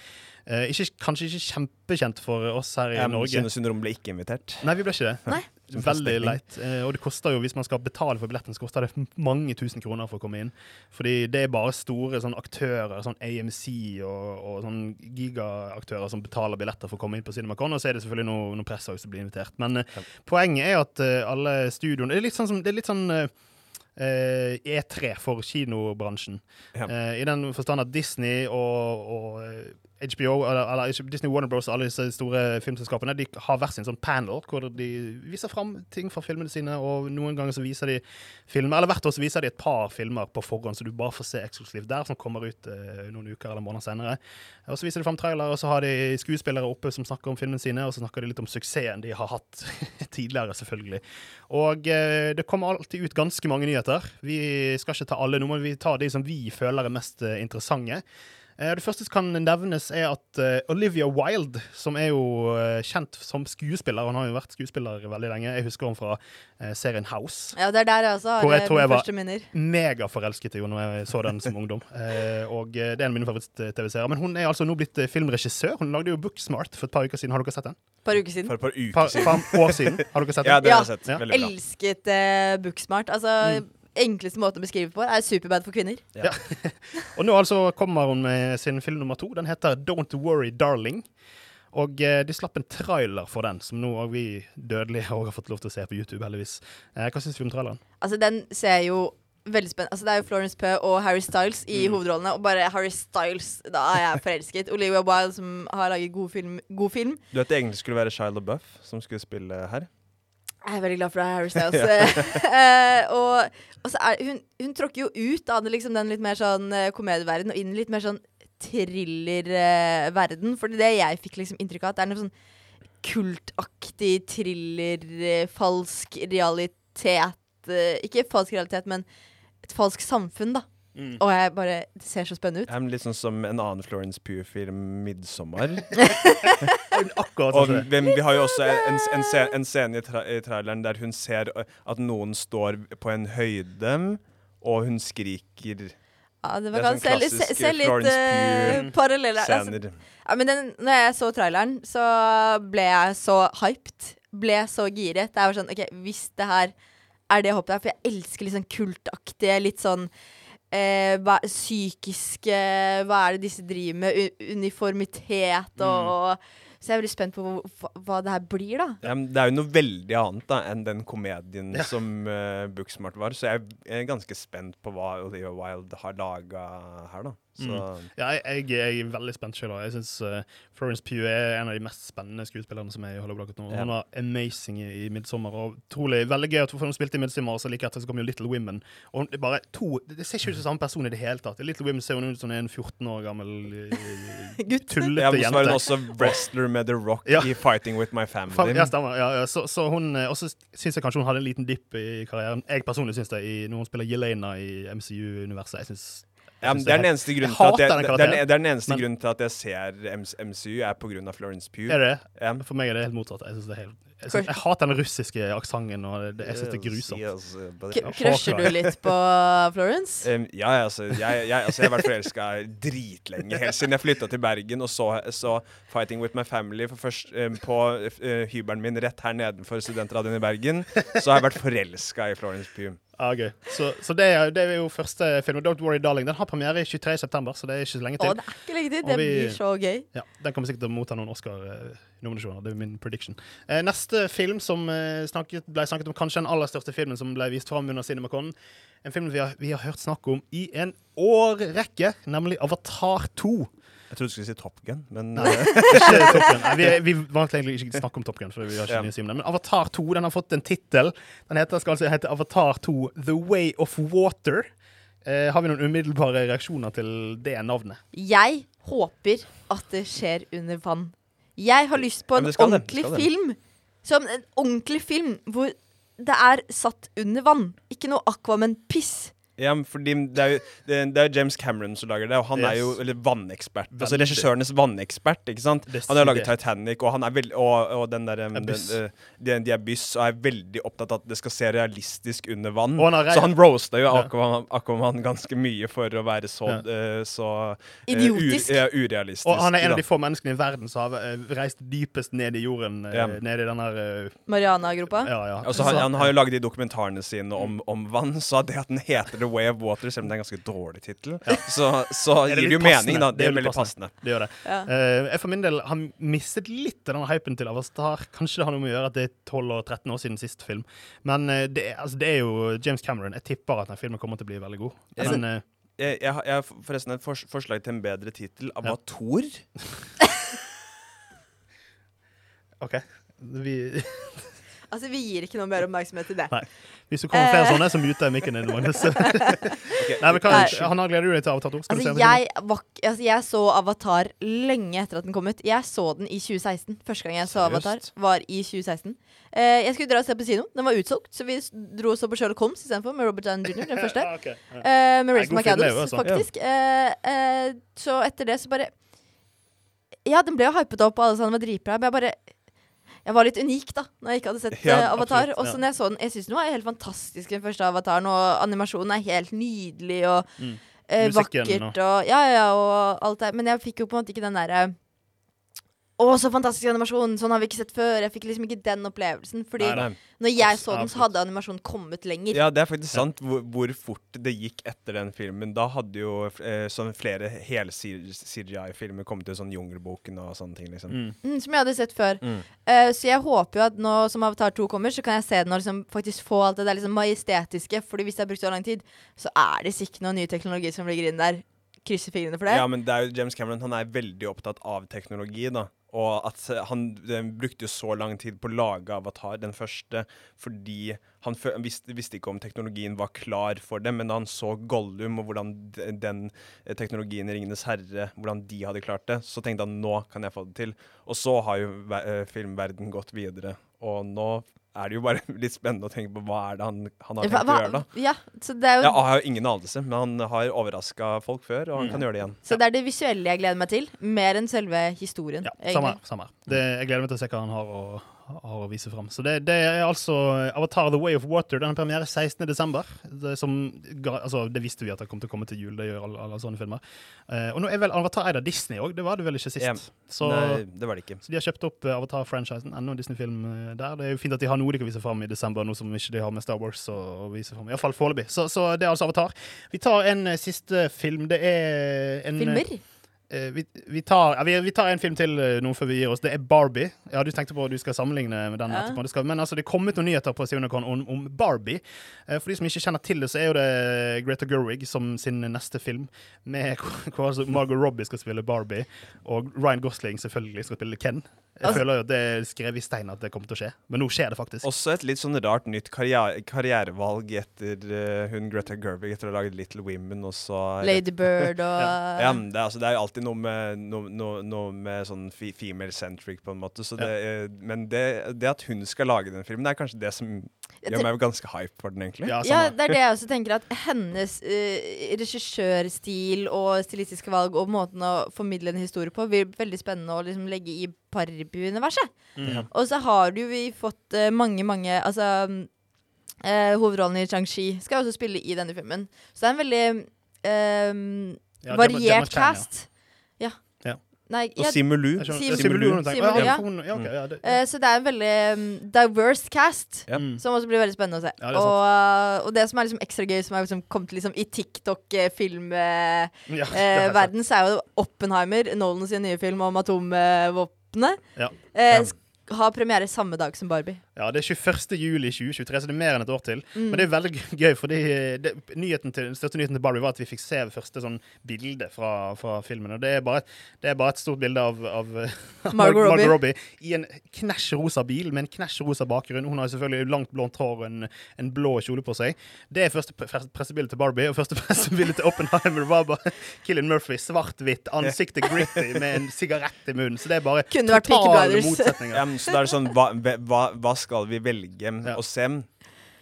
Eh, ikke, kanskje ikke kjempekjent for oss her i Ja, Norge. Kino Syndrom ble ikke invitert. Nei, vi ble ikke det. Nei. Veldig leit. Eh, og det koster jo, hvis man skal betale for billetten, så koster det mange tusen kroner for å komme inn. Fordi det er bare store sånn aktører, sånn AMC og, og sånn gigaaktører som betaler billetter for å komme inn på CinemaCon. Og så er det selvfølgelig noe, noe press også som blir invitert. Men eh, poenget er at eh, alle studioene Det er litt sånn, som, det er litt sånn eh, eh, E3 for kinobransjen. Ja. Eh, I den forstand at Disney og, og HBO, eller, Disney Warner Bros. og alle disse store filmselskapene De har hver sin sånn panel hvor de viser fram ting fra filmene sine. Og noen ganger så viser de filmer Eller hvert år så viser de et par filmer på forhånd, så du bare får se eksklusivt der, som kommer ut eh, noen uker eller måneder senere. Og så viser de fram trailer, og så har de skuespillere oppe som snakker om filmene sine, og så snakker de litt om suksessen de har hatt tidligere, selvfølgelig. Og eh, det kommer alltid ut ganske mange nyheter. Vi skal ikke ta alle, nå må vi ta de som vi føler er mest eh, interessante. Eh, Det første som kan nevnes, er at eh, Olivia Wilde, som er jo eh, kjent som skuespiller Hun har jo vært skuespiller veldig lenge. Jeg husker henne fra serien House. Ja, det er der jeg også har Hvor jeg tror jeg var- Megaforelsket i henne når jeg så den som ungdom. Eh, og det er en av mine favoritt-TV-serier. Men hun er altså nå blitt filmregissør. Hun lagde jo Booksmart for et par uker siden. Har dere sett den? Par uker siden. For et par uker siden. par år siden. Har dere sett den? Ja, det har jeg sett. Ja. Veldig bra. Elsket uh, Booksmart. Altså, Mm. Enkleste måte å beskrive på er Superbad for kvinner. Og nå altså kommer hun med sin film nummer to. Den heter Don't Worry Darling. Og eh, de slapp en trailer for den, som nå vi dødelige har fått lov til å se på YouTube, heldigvis. Eh, hva syns vi om traileren? Altså, den ser jo veldig spennende Altså, det er jo Florence Pugh og Harry Styles i Mm. hovedrollene. Og bare Harry Styles, da er jeg forelsket. Olivia Wilde, som har laget god film. God film. Du vet det egentlig skulle være Shia LaBeouf som skulle spille her? Jeg er veldig glad for det, Harry Styles. Eh, og og så er, hun, hun tråkker jo ut av det, liksom, den litt mer sånn komedieverdenen og inn i litt mer sånn thrillerverden. for det jeg fikk liksom inntrykk av, at det er noe sånn kultaktig thriller, eh, falsk realitet eh, Ikke falsk realitet, men et falsk samfunn, da. Og jeg bare Det ser så spennende ut. Er litt sånn som en annen Florence Pugh-film, 'Midtsommer'. Akkurat Og sånn som vi, vi har jo også en, en, scene, en scene i, tra i traileren der hun ser at noen står på en høyde, og hun skriker Ja, det Det var er kan sånn se, se, se litt Florence uh. Altså, scener. Ja, men den, når jeg så traileren, så ble jeg så hyped. Ble så giret. Jeg var sånn, ok, Hvis det her er det jeg håper er, for jeg elsker litt sånn kultaktige, litt sånn eh, hva, psykiske Hva er det disse driver med? U uniformitet og, og Så jeg er veldig spent på hva, hva det her blir, da. Ja, det er jo noe veldig annet da enn den komedien Ja. som uh, Booksmart var. Så jeg er ganske spent på hva Olivia Wilde har laga her, da. Så Ja, jeg, jeg er veldig spent sjøl. Jeg syns Florence Pugh er en av de mest spennende skuespillerne som er i Hollywood akkurat nå. Ja. Hun var amazing i, i 'Midsommer'. Og trolig, veldig gøy at hun spilte i 'Midsommer', og så like etter så kom jo 'Little Women'. Og hun, det, bare to, det ser ikke ut som samme person i det hele tatt. I 'Little Women' ser hun ut som en 14 år gammel Tullete jente ja, men så var hun også wrestler med The Rock Ja. i 'Fighting With My Family'. Ja, stemmer. Ja, ja. Så, så hun Og så syns jeg kanskje hun hadde en liten dipp i karrieren. Jeg personlig syns det, i, når hun spiller Yelena i MCU-universet. Jeg synes, Ja, det er den eneste grunnen til at jeg, det, er, det er den eneste Men- grunnen til at jeg ser MCU, er av Florence Pugh. Er det det? Ja. For meg er det helt motsatt. Jeg, synes det er helt, jeg, synes, jeg hater den russiske aksenten, jeg syns det er grusomt. Yes, yes, but- K crusher du litt på Florence? Um, ja, ja, altså, jeg, jeg, altså, jeg har vært forelska dritlenge. Helt siden jeg flytta til Bergen og så, så 'Fighting With My Family' for først, um, på uh, hybelen min rett her nedenfor Studentradioen i Bergen. Så har jeg vært forelska i Florence Pugh. Ja, gøy. Så, så det, er, det er jo første film. 'Don't Worry Darling' Den har premiere i 23. september, så det er ikke så lenge til. Å, det er ikke lenge til. Og Det vi- blir så gøy. Ja, Den kommer sikkert til å motta noen Oscar-nominasjoner. Det er min prediction. Eh, neste film som eh, snakket, ble snakket om, kanskje den aller største filmen som ble vist fram under CinemaCon. En film vi har, vi har hørt snakk om i en årrekke, nemlig Avatar 2. Jeg trodde du skulle si Top Gun, men Nei, uh, ikke Top Gun. Nei, vi, vi vant egentlig ikke snakke om Top Gun, for vi har ikke Ja. mye. Men Avatar 2 den har fått en tittel. Den heter, skal altså hete Avatar 2 The Way of Water. Eh, har vi noen umiddelbare reaksjoner til det navnet? Jeg håper at det skjer under vann. Jeg har lyst på en ordentlig det. film. Som en ordentlig film hvor det er satt under vann. Ikke noe Aquaman-piss. Ja, fordi det er jo det, det er jo James Cameron som lager det, og han er jo eller, vannekspert. Altså regissørenes vannekspert, ikke sant? Han har laget Titanic, og han er veldig Og, og den der um, Abyss. den, uh, de, er byss, og er veldig opptatt av at det skal se realistisk under vann. Og han har så han roasta jo Ja. Aquaman, Aquaman ganske mye for å være så, uh, så uh, Idiotisk. ur- ja, urealistisk. Og han er en av de få menneskene i verden som har eh, reist dypest ned i jorden. eh, Ja. Ned i den her eh, Mariana-gropa. Ja, ja. Og så han, han har jo laget de dokumentarene sine om, om vann, så det at den heter The Way of Water, selv om det er en ganske dårlig tittel, så, så det gir det jo mening, da. Det Det er veldig passende. Det gjør det. Ja. Uh, jeg for min del har mistet litt av den hypen til Avastar. Kanskje det har noe med å gjøre at det er 12 og 13 år siden sist film. Men uh, det, altså, det er jo James Cameron. Jeg tipper at den filmen kommer til å bli veldig god. Altså, Men uh, jeg, jeg, har- jeg har forresten et fors forslag til en bedre tittel. Avator? OK. Vi, Altså, vi gir ikke noe mer oppmerksomhet til det. Nei. hvis det kommer flere Eh. sånne, så muter jeg mikken din, Magnus. Ok, Nei, men hva. Hanna, gleder du deg til Avatar 2? Skal du se Altså, jeg, altså, jeg så Avatar lenge etter at den kom ut. Jeg så den i 2016. Første gang jeg så Avatar, var i 2016. Eh, jeg skulle dra og se på kino. Den var utsolgt, så vi dro og så på Sherlock Holmes istedenfor, med Robert Downey jr., den første. okay. ja. Eh, med Rachel McAdams, faktisk. Eh, eh, så etter det så bare Ja, den ble jo hypet opp, og alle sa den var dritbra. Men jeg bare Jeg var litt unik, da, når jeg ikke hadde sett Ja, eh, Avatar. Og så ja. når jeg så den Jeg syns den var helt fantastisk, den første Avataren, og animasjonen er helt nydelig og Mm. eh, vakkert og Ja, ja, ja, og alt det. Men jeg fikk jo på en måte ikke den derre å, så fantastisk animasjon! Sånn har vi ikke sett før. Jeg fikk liksom ikke den opplevelsen. Fordi Nei, Nei. når jeg så den, så hadde animasjonen kommet lenger. Ja, det er faktisk sant hvor, hvor fort det gikk etter den filmen. Da hadde jo eh, sånn flere hele CGI-filmer kommet til sånn Jungelboken og sånne ting. liksom. Mm. Mm, som jeg hadde sett før. Mm. Uh, så jeg håper jo at nå som Avatar 2 kommer, så kan jeg se den og liksom faktisk få alt det der liksom majestetiske. Fordi hvis jeg har brukt så lang tid, så er det sikkert noe ny teknologi som ligger inn der. Krysser fingrene for det. Ja, men det er jo James Cameron han er veldig opptatt av teknologi. da Og at han brukte jo så lang tid på å lage Avatar, den første, fordi han visste, visste ikke om teknologien var klar for det, men da han så Gollum og hvordan den eh, teknologien i Ringenes herre, hvordan de hadde klart det, så tenkte han nå kan jeg få det til. Og så har jo eh, filmverden gått videre, og nå er det jo bare litt spennende å tenke på hva er det han, han har Hva- tenkt å gjøre, da. ja, så det er jo Ja, jeg har jo ingen anelse, men han har overraska folk før, og han Mm. kan gjøre det igjen. Så det er det visuelle jeg gleder meg til, mer enn selve historien. Ja, egentlig. samme her. Samme. Det, jeg gleder meg til å se hva han har å, har å vise fram. Så det, det er altså Avatar The Way of Water. Den har premiere 16.12. Det, som altså, det visste vi at det kom til å komme til jul. Det gjør alle, alle sånne filmer. Uh, og nå er vel Avatar eid av Disney òg. Det var det vel ikke sist. Ja. Så, Nei, det var det ikke. så de har kjøpt opp eh, Avatar-franchisen. Enda en Disney-film eh, der. Det er jo fint at de har noe de kan vise fram i desember, noe som ikke de har med Star Wars å, å vise fram. Iallfall foreløpig. Så, så det er altså Avatar. Vi tar en siste film. Det er en Filmer? Eh, vi, vi, tar, vi, vi tar en film til uh, nå før vi gir oss. Det er Barbie. Ja, Du tenkte på at du skal sammenligne med den Ja. etterpå. Skal, men altså, det er kommet noen nyheter på Sionacon om, om Barbie. Eh, for de som ikke kjenner til det, så er jo det Greta Gerwig som sin neste film. Med hvor altså Margot Robbie skal spille Barbie, og Ryan Gosling selvfølgelig skal spille Ken. Jeg Altså- føler jo at det er skrevet i stein at det kommer til å skje, men nå skjer det faktisk. Også et litt sånn rart nytt karriere karrierevalg etter uh, hun Greta Gerwig etter å ha laget Little Women og så Lady Bird og Ja, men det, er, altså, det er jo alltid noe med, noe, noe, noe med sånn female-centric, på en måte. Så det, ja. men det, det at hun skal lage den filmen, det er kanskje det som gjør meg ganske hype for den, egentlig. Ja, Ja, det er det jeg også tenker. At hennes uh, regissørstil og stilistiske valg og måten å formidle en historie på blir veldig spennende å liksom legge i Barbie-universet. Mm. Og så har du jo vi fått uh, mange, mange Altså uh, Hovedrollen i Chang-Chi skal også spille i denne filmen. Så det er en veldig eh, Ja, variert ja. cast. Ja. Ja. Og Simulu. Simu Lu. Jeg skjønner- Simu- Simu Lu, hun tenker- Simu Lu, Å, ja. ja, ok, det- eh, så det er en veldig um, diverse cast. Ja. Mm. Som også blir veldig spennende å se. Ja, det og, uh, og det som er liksom ekstra gøy, som er liksom kommet liksom i TikTok-filmverden, Ja, er så er jo Oppenheimer, Nolan sin nye film om atomvåpenet, Ja. eh, har premiere samme dag som Barbie. Ja, det er 21. juli 2023, så det er mer enn et år til. Mm. Men det er veldig gøy, fordi det, nyheten til, den største nyheten til Barbie var at vi fikk se det første sånn bilde fra, fra filmen. Og det er, bare, det er bare et stort bilde av, av eh, Margot Robbie. i en knæsj rosa bil med en knæsj rosa bakgrunn. Hun har selvfølgelig langt blondt hår og en, en blå kjole på seg. Det er første pre- pressebilde til Barbie, og første pressebilde til Oppenheimer var bare Killian Murphy, svart-hvitt, ansiktet gritty med en sigarett i munnen. Så det er bare Kunne totale motsetninger. Ja, så da er det sånn, hva, hva, hva skal vi velge Ja. å se?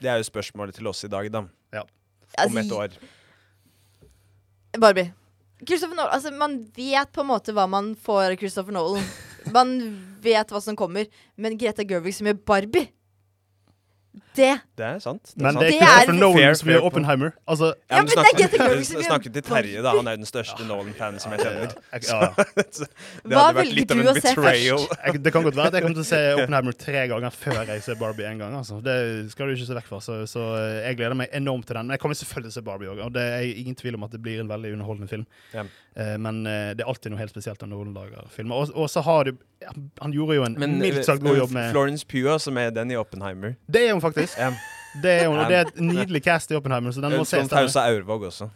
Det er jo spørsmålet til oss i dag, da. Ja. Om et år. Barbie. Christopher Nolan, altså Man vet på en måte hva man får av Christopher Nolan. Man vet hva som kommer. Men Greta Gerwig som gjør Barbie Det Det er sant. Det er Men sant. det er ikke Det er for Nolan Fair, som gjør. Oppenheimer. Altså, Ja, Ja, men snakker, det er Snakket til Terje, da. Han er jo den største Nolan-fanen som jeg kjenner. ja, ja. Det Hva velger litt av du en å se betrayal. først? Jeg, det kan godt være at jeg kommer til å se Oppenheimer tre ganger før jeg ser Barbie en gang. Altså. Det skal du ikke se vekk fra. Så, så jeg gleder meg enormt til den. Men jeg kommer selvfølgelig til å se Barbie òg. Og det er ingen tvil om at det blir en veldig underholdende film. Ja. Eh, men eh, det er alltid noe helt spesielt når noen lager filmer. Og, og så har du ja, Han gjorde jo en Men mildt sagt god jobb med Florence Pugh, som er den i Oppenheimer. Det er hun faktisk. Ja. Det er, hun, og det er et nydelig cast i Oppenheimer. Så den må Sånn ses. den. Aurvåg også.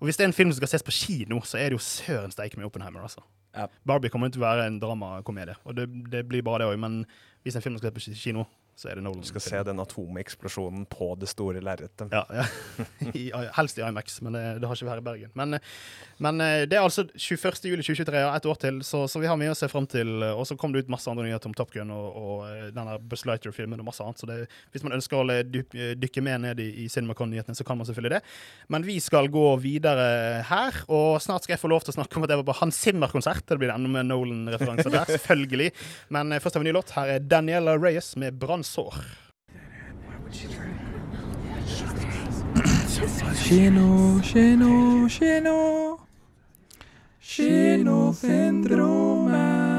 Og hvis det er en film som skal ses på kino, så er det jo søren steike med Oppenheimer. altså. Ja. Barbie kommer til å være en dramakomedie, og det, det blir bare det òg. Men hvis en film skal ses på kino, så er det Nolan. Du skal se den atomeksplosjonen på det store lerretet. Ja, ja. I, helst i IMAX, men det, det har ikke vi her i Bergen. Men, men eh, det er altså 21. juli 2023, og ett år til, så, så vi har mye å se fram til. Og så kom det ut masse andre nyheter om Top Gun og, og eh, denne Buzz Lighter-filmen og masse annet. Så det, hvis man ønsker å dykke mer ned i, i CinemaCon-nyhetene, så kan man selvfølgelig det. Men vi skal gå videre her, og snart skal jeg få lov til å snakke om at jeg var på Hans Zimmer-konsert. Det blir enda med Nolan-referanser der, selvfølgelig. Men eh, først har vi en ny låt. Her er Daniela Reyes med 'Brannsår'. Kino, kino, kino. Kinosyndromet.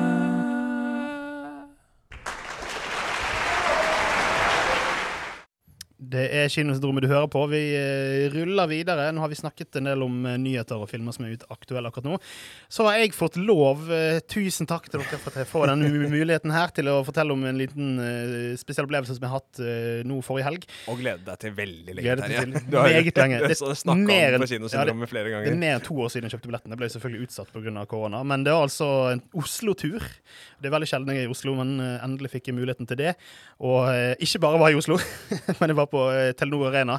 Det er Kinosyndromet du hører på. Vi eh, ruller videre. Nå har vi snakket en del om eh, nyheter og filmer som er ute aktuelle akkurat nå. Så har jeg fått lov, eh, tusen takk til dere for at jeg får denne muligheten her til å fortelle om en liten spesiell opplevelse som jeg har hatt nå forrige helg. Og glede deg til veldig lenge. Gleder Terje. til har- meget lenge. Det- om på kinosyndromet flere Det er mer enn to år siden jeg kjøpte billetten. Jeg ble selvfølgelig utsatt pga. korona. Men det var altså en Oslo-tur. Det er veldig sjelden jeg er i Oslo, men endelig fikk jeg muligheten til det. Og ikke bare var jeg i Oslo, men jeg var på eh, Telenor Arena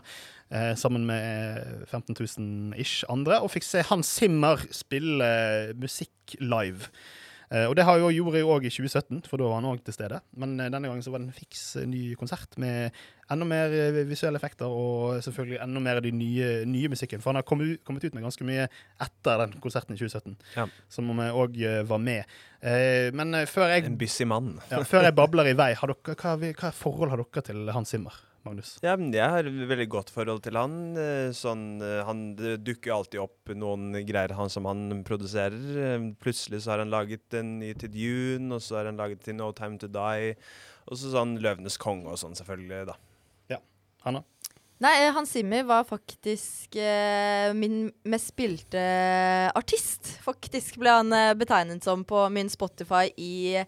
eh, sammen med 15 000 ish andre, og fikk se Hans Zimmer spille eh, musikk live. Eh, og det har jo gjorde jeg òg i 2017, for da var han òg til stede. Men eh, denne gangen så var det en fiks eh, ny konsert med enda mer eh, visuelle effekter og selvfølgelig enda mer av de nye, nye musikken. For han har kommet, ut- kommet ut med ganske mye etter den konserten i 2017, Ja. som vi òg var med. Eh, men eh, før jeg, En busy mann. ja, før jeg babler i vei, har dere, hva, hva forhold har dere til Hans Zimmer, Magnus? Ja, men jeg har et veldig godt forhold til han. eh, Sånn, eh, han dukker jo alltid opp noen greier han som han produserer. Eh, Plutselig så har han laget en ny til Dune, og så har han laget til No Time To Die. Og så sånn Løvenes konge og sånn, selvfølgelig, da. Ja. Hanna? Nei, Hans Zimmer var faktisk eh, min mest spilte artist. Faktisk ble han eh, betegnet som på min Spotify i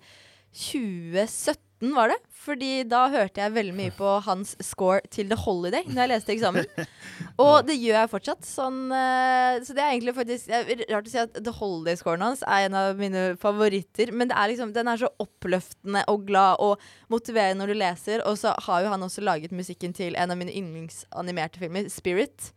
2017, var det. Fordi da hørte jeg veldig mye på hans score til The Holiday når jeg leste eksamen. Og det gjør jeg fortsatt. Sånn, eh, så det er egentlig faktisk det er Rart å si at The Holiday-scoren hans er en av mine favoritter. Men det er liksom, den er så oppløftende og glad og motiverende når du leser. Og så har jo han også laget musikken til en av mine yndlingsanimerte filmer, Spirit.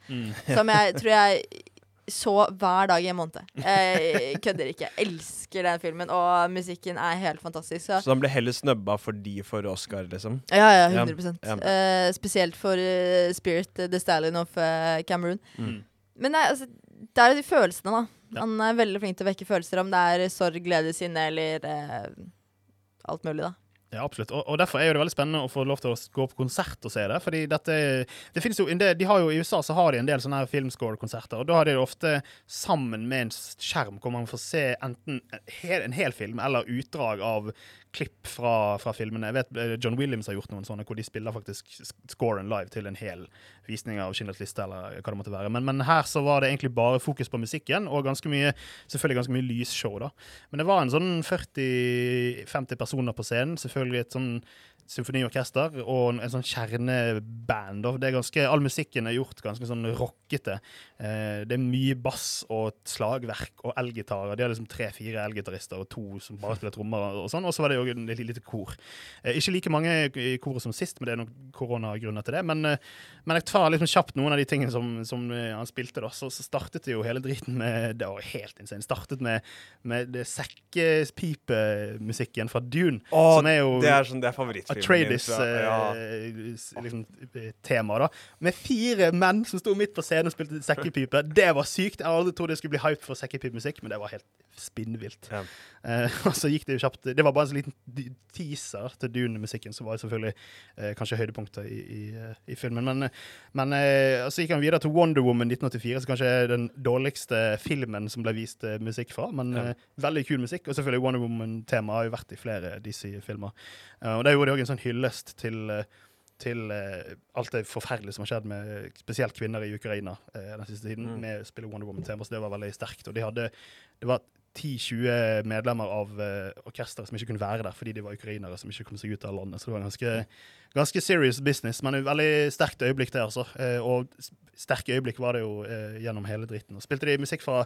Som jeg tror jeg så hver dag i en måned. Jeg kødder ikke. Jeg elsker den filmen, og musikken er helt fantastisk. Så Så han ble heller snøbba for de for Oscar, liksom. ja, ja, Ja, 100 ja. Uh, Spesielt for uh, Spirit, uh, The Stallion of Cameroon. Mm. Men nei, altså, det er jo de følelsene, da. Ja. Han er veldig flink til å vekke følelser, om det er sorg, glede, sinne eller alt mulig, da. Ja, absolutt. Og, og derfor er det veldig spennende å få lov til å gå på konsert og se det. Fordi dette det finnes jo de har jo I USA så har de en del sånne her filmscore-konserter, og da har de det ofte sammen med en skjerm hvor man får se enten en hel, en hel film eller utdrag av klipp fra, fra filmene. Jeg vet eh, John Williams har gjort noen sånne hvor de spiller faktisk scoren live til en hel visning av Schindlers liste eller hva det måtte være. Men, men her så var det egentlig bare fokus på musikken og ganske mye selvfølgelig ganske mye lysshow. da. Men det var en sånn 40-50 personer på scenen. Selvfølgelig et sånn symfoniorkester og en, sånn kjerneband. Det er ganske, all musikken er gjort ganske sånn rockete. Eh, det er mye bass og slagverk og elgitarer. De har liksom tre-fire elgitarister og to som bare spiller trommer. Og sånn, og så var det jo et lite kor. Eh, ikke like mange i koret som sist, men det er noen koronagrunner til det. Men, eh, men jeg tar liksom kjapt noen av de tingene som, som han spilte. da, så, så startet det jo hele driten med Det var helt insane. Startet med, med det sekkepipemusikken fra Dune. Åh, som er jo det er sånn, det er favorittfilmen Atreides min. Ja. eh, liksom, tema, da. Med fire menn som sto midt på scenen og spilte sekkepipe. Det var sykt. Jeg aldri trodd jeg skulle bli hype for sekkepipemusikk, men det var helt spinnvilt. Ja. Eh, og så gikk det jo kjapt Det var bare en sånn liten teaser til Dune-musikken, som var selvfølgelig eh, kanskje høydepunktet i, i, eh, i filmen. Men, eh, men eh, så gikk han videre til Wonder Woman 1984, som kanskje er den dårligste filmen som ble vist eh, musikk fra. Men Ja. veldig kul musikk. Og selvfølgelig Wonder Woman-temaet har jo vært i flere DC-filmer. Og det gjorde de òg en sånn hyllest til til eh, alt det forferdelige som har skjedd med spesielt kvinner i Ukraina eh, den siste tiden, Mm. med spillet Wonder Woman-tema, så det var veldig sterkt. Og de hadde Det var 10-20 medlemmer av eh, orkesteret som ikke kunne være der fordi de var ukrainere som ikke kom seg ut av landet. Så det var ganske, ganske serious business, men et veldig sterkt øyeblikk det, altså. Eh, og sterke øyeblikk var det jo eh, gjennom hele dritten. Og spilte de musikk fra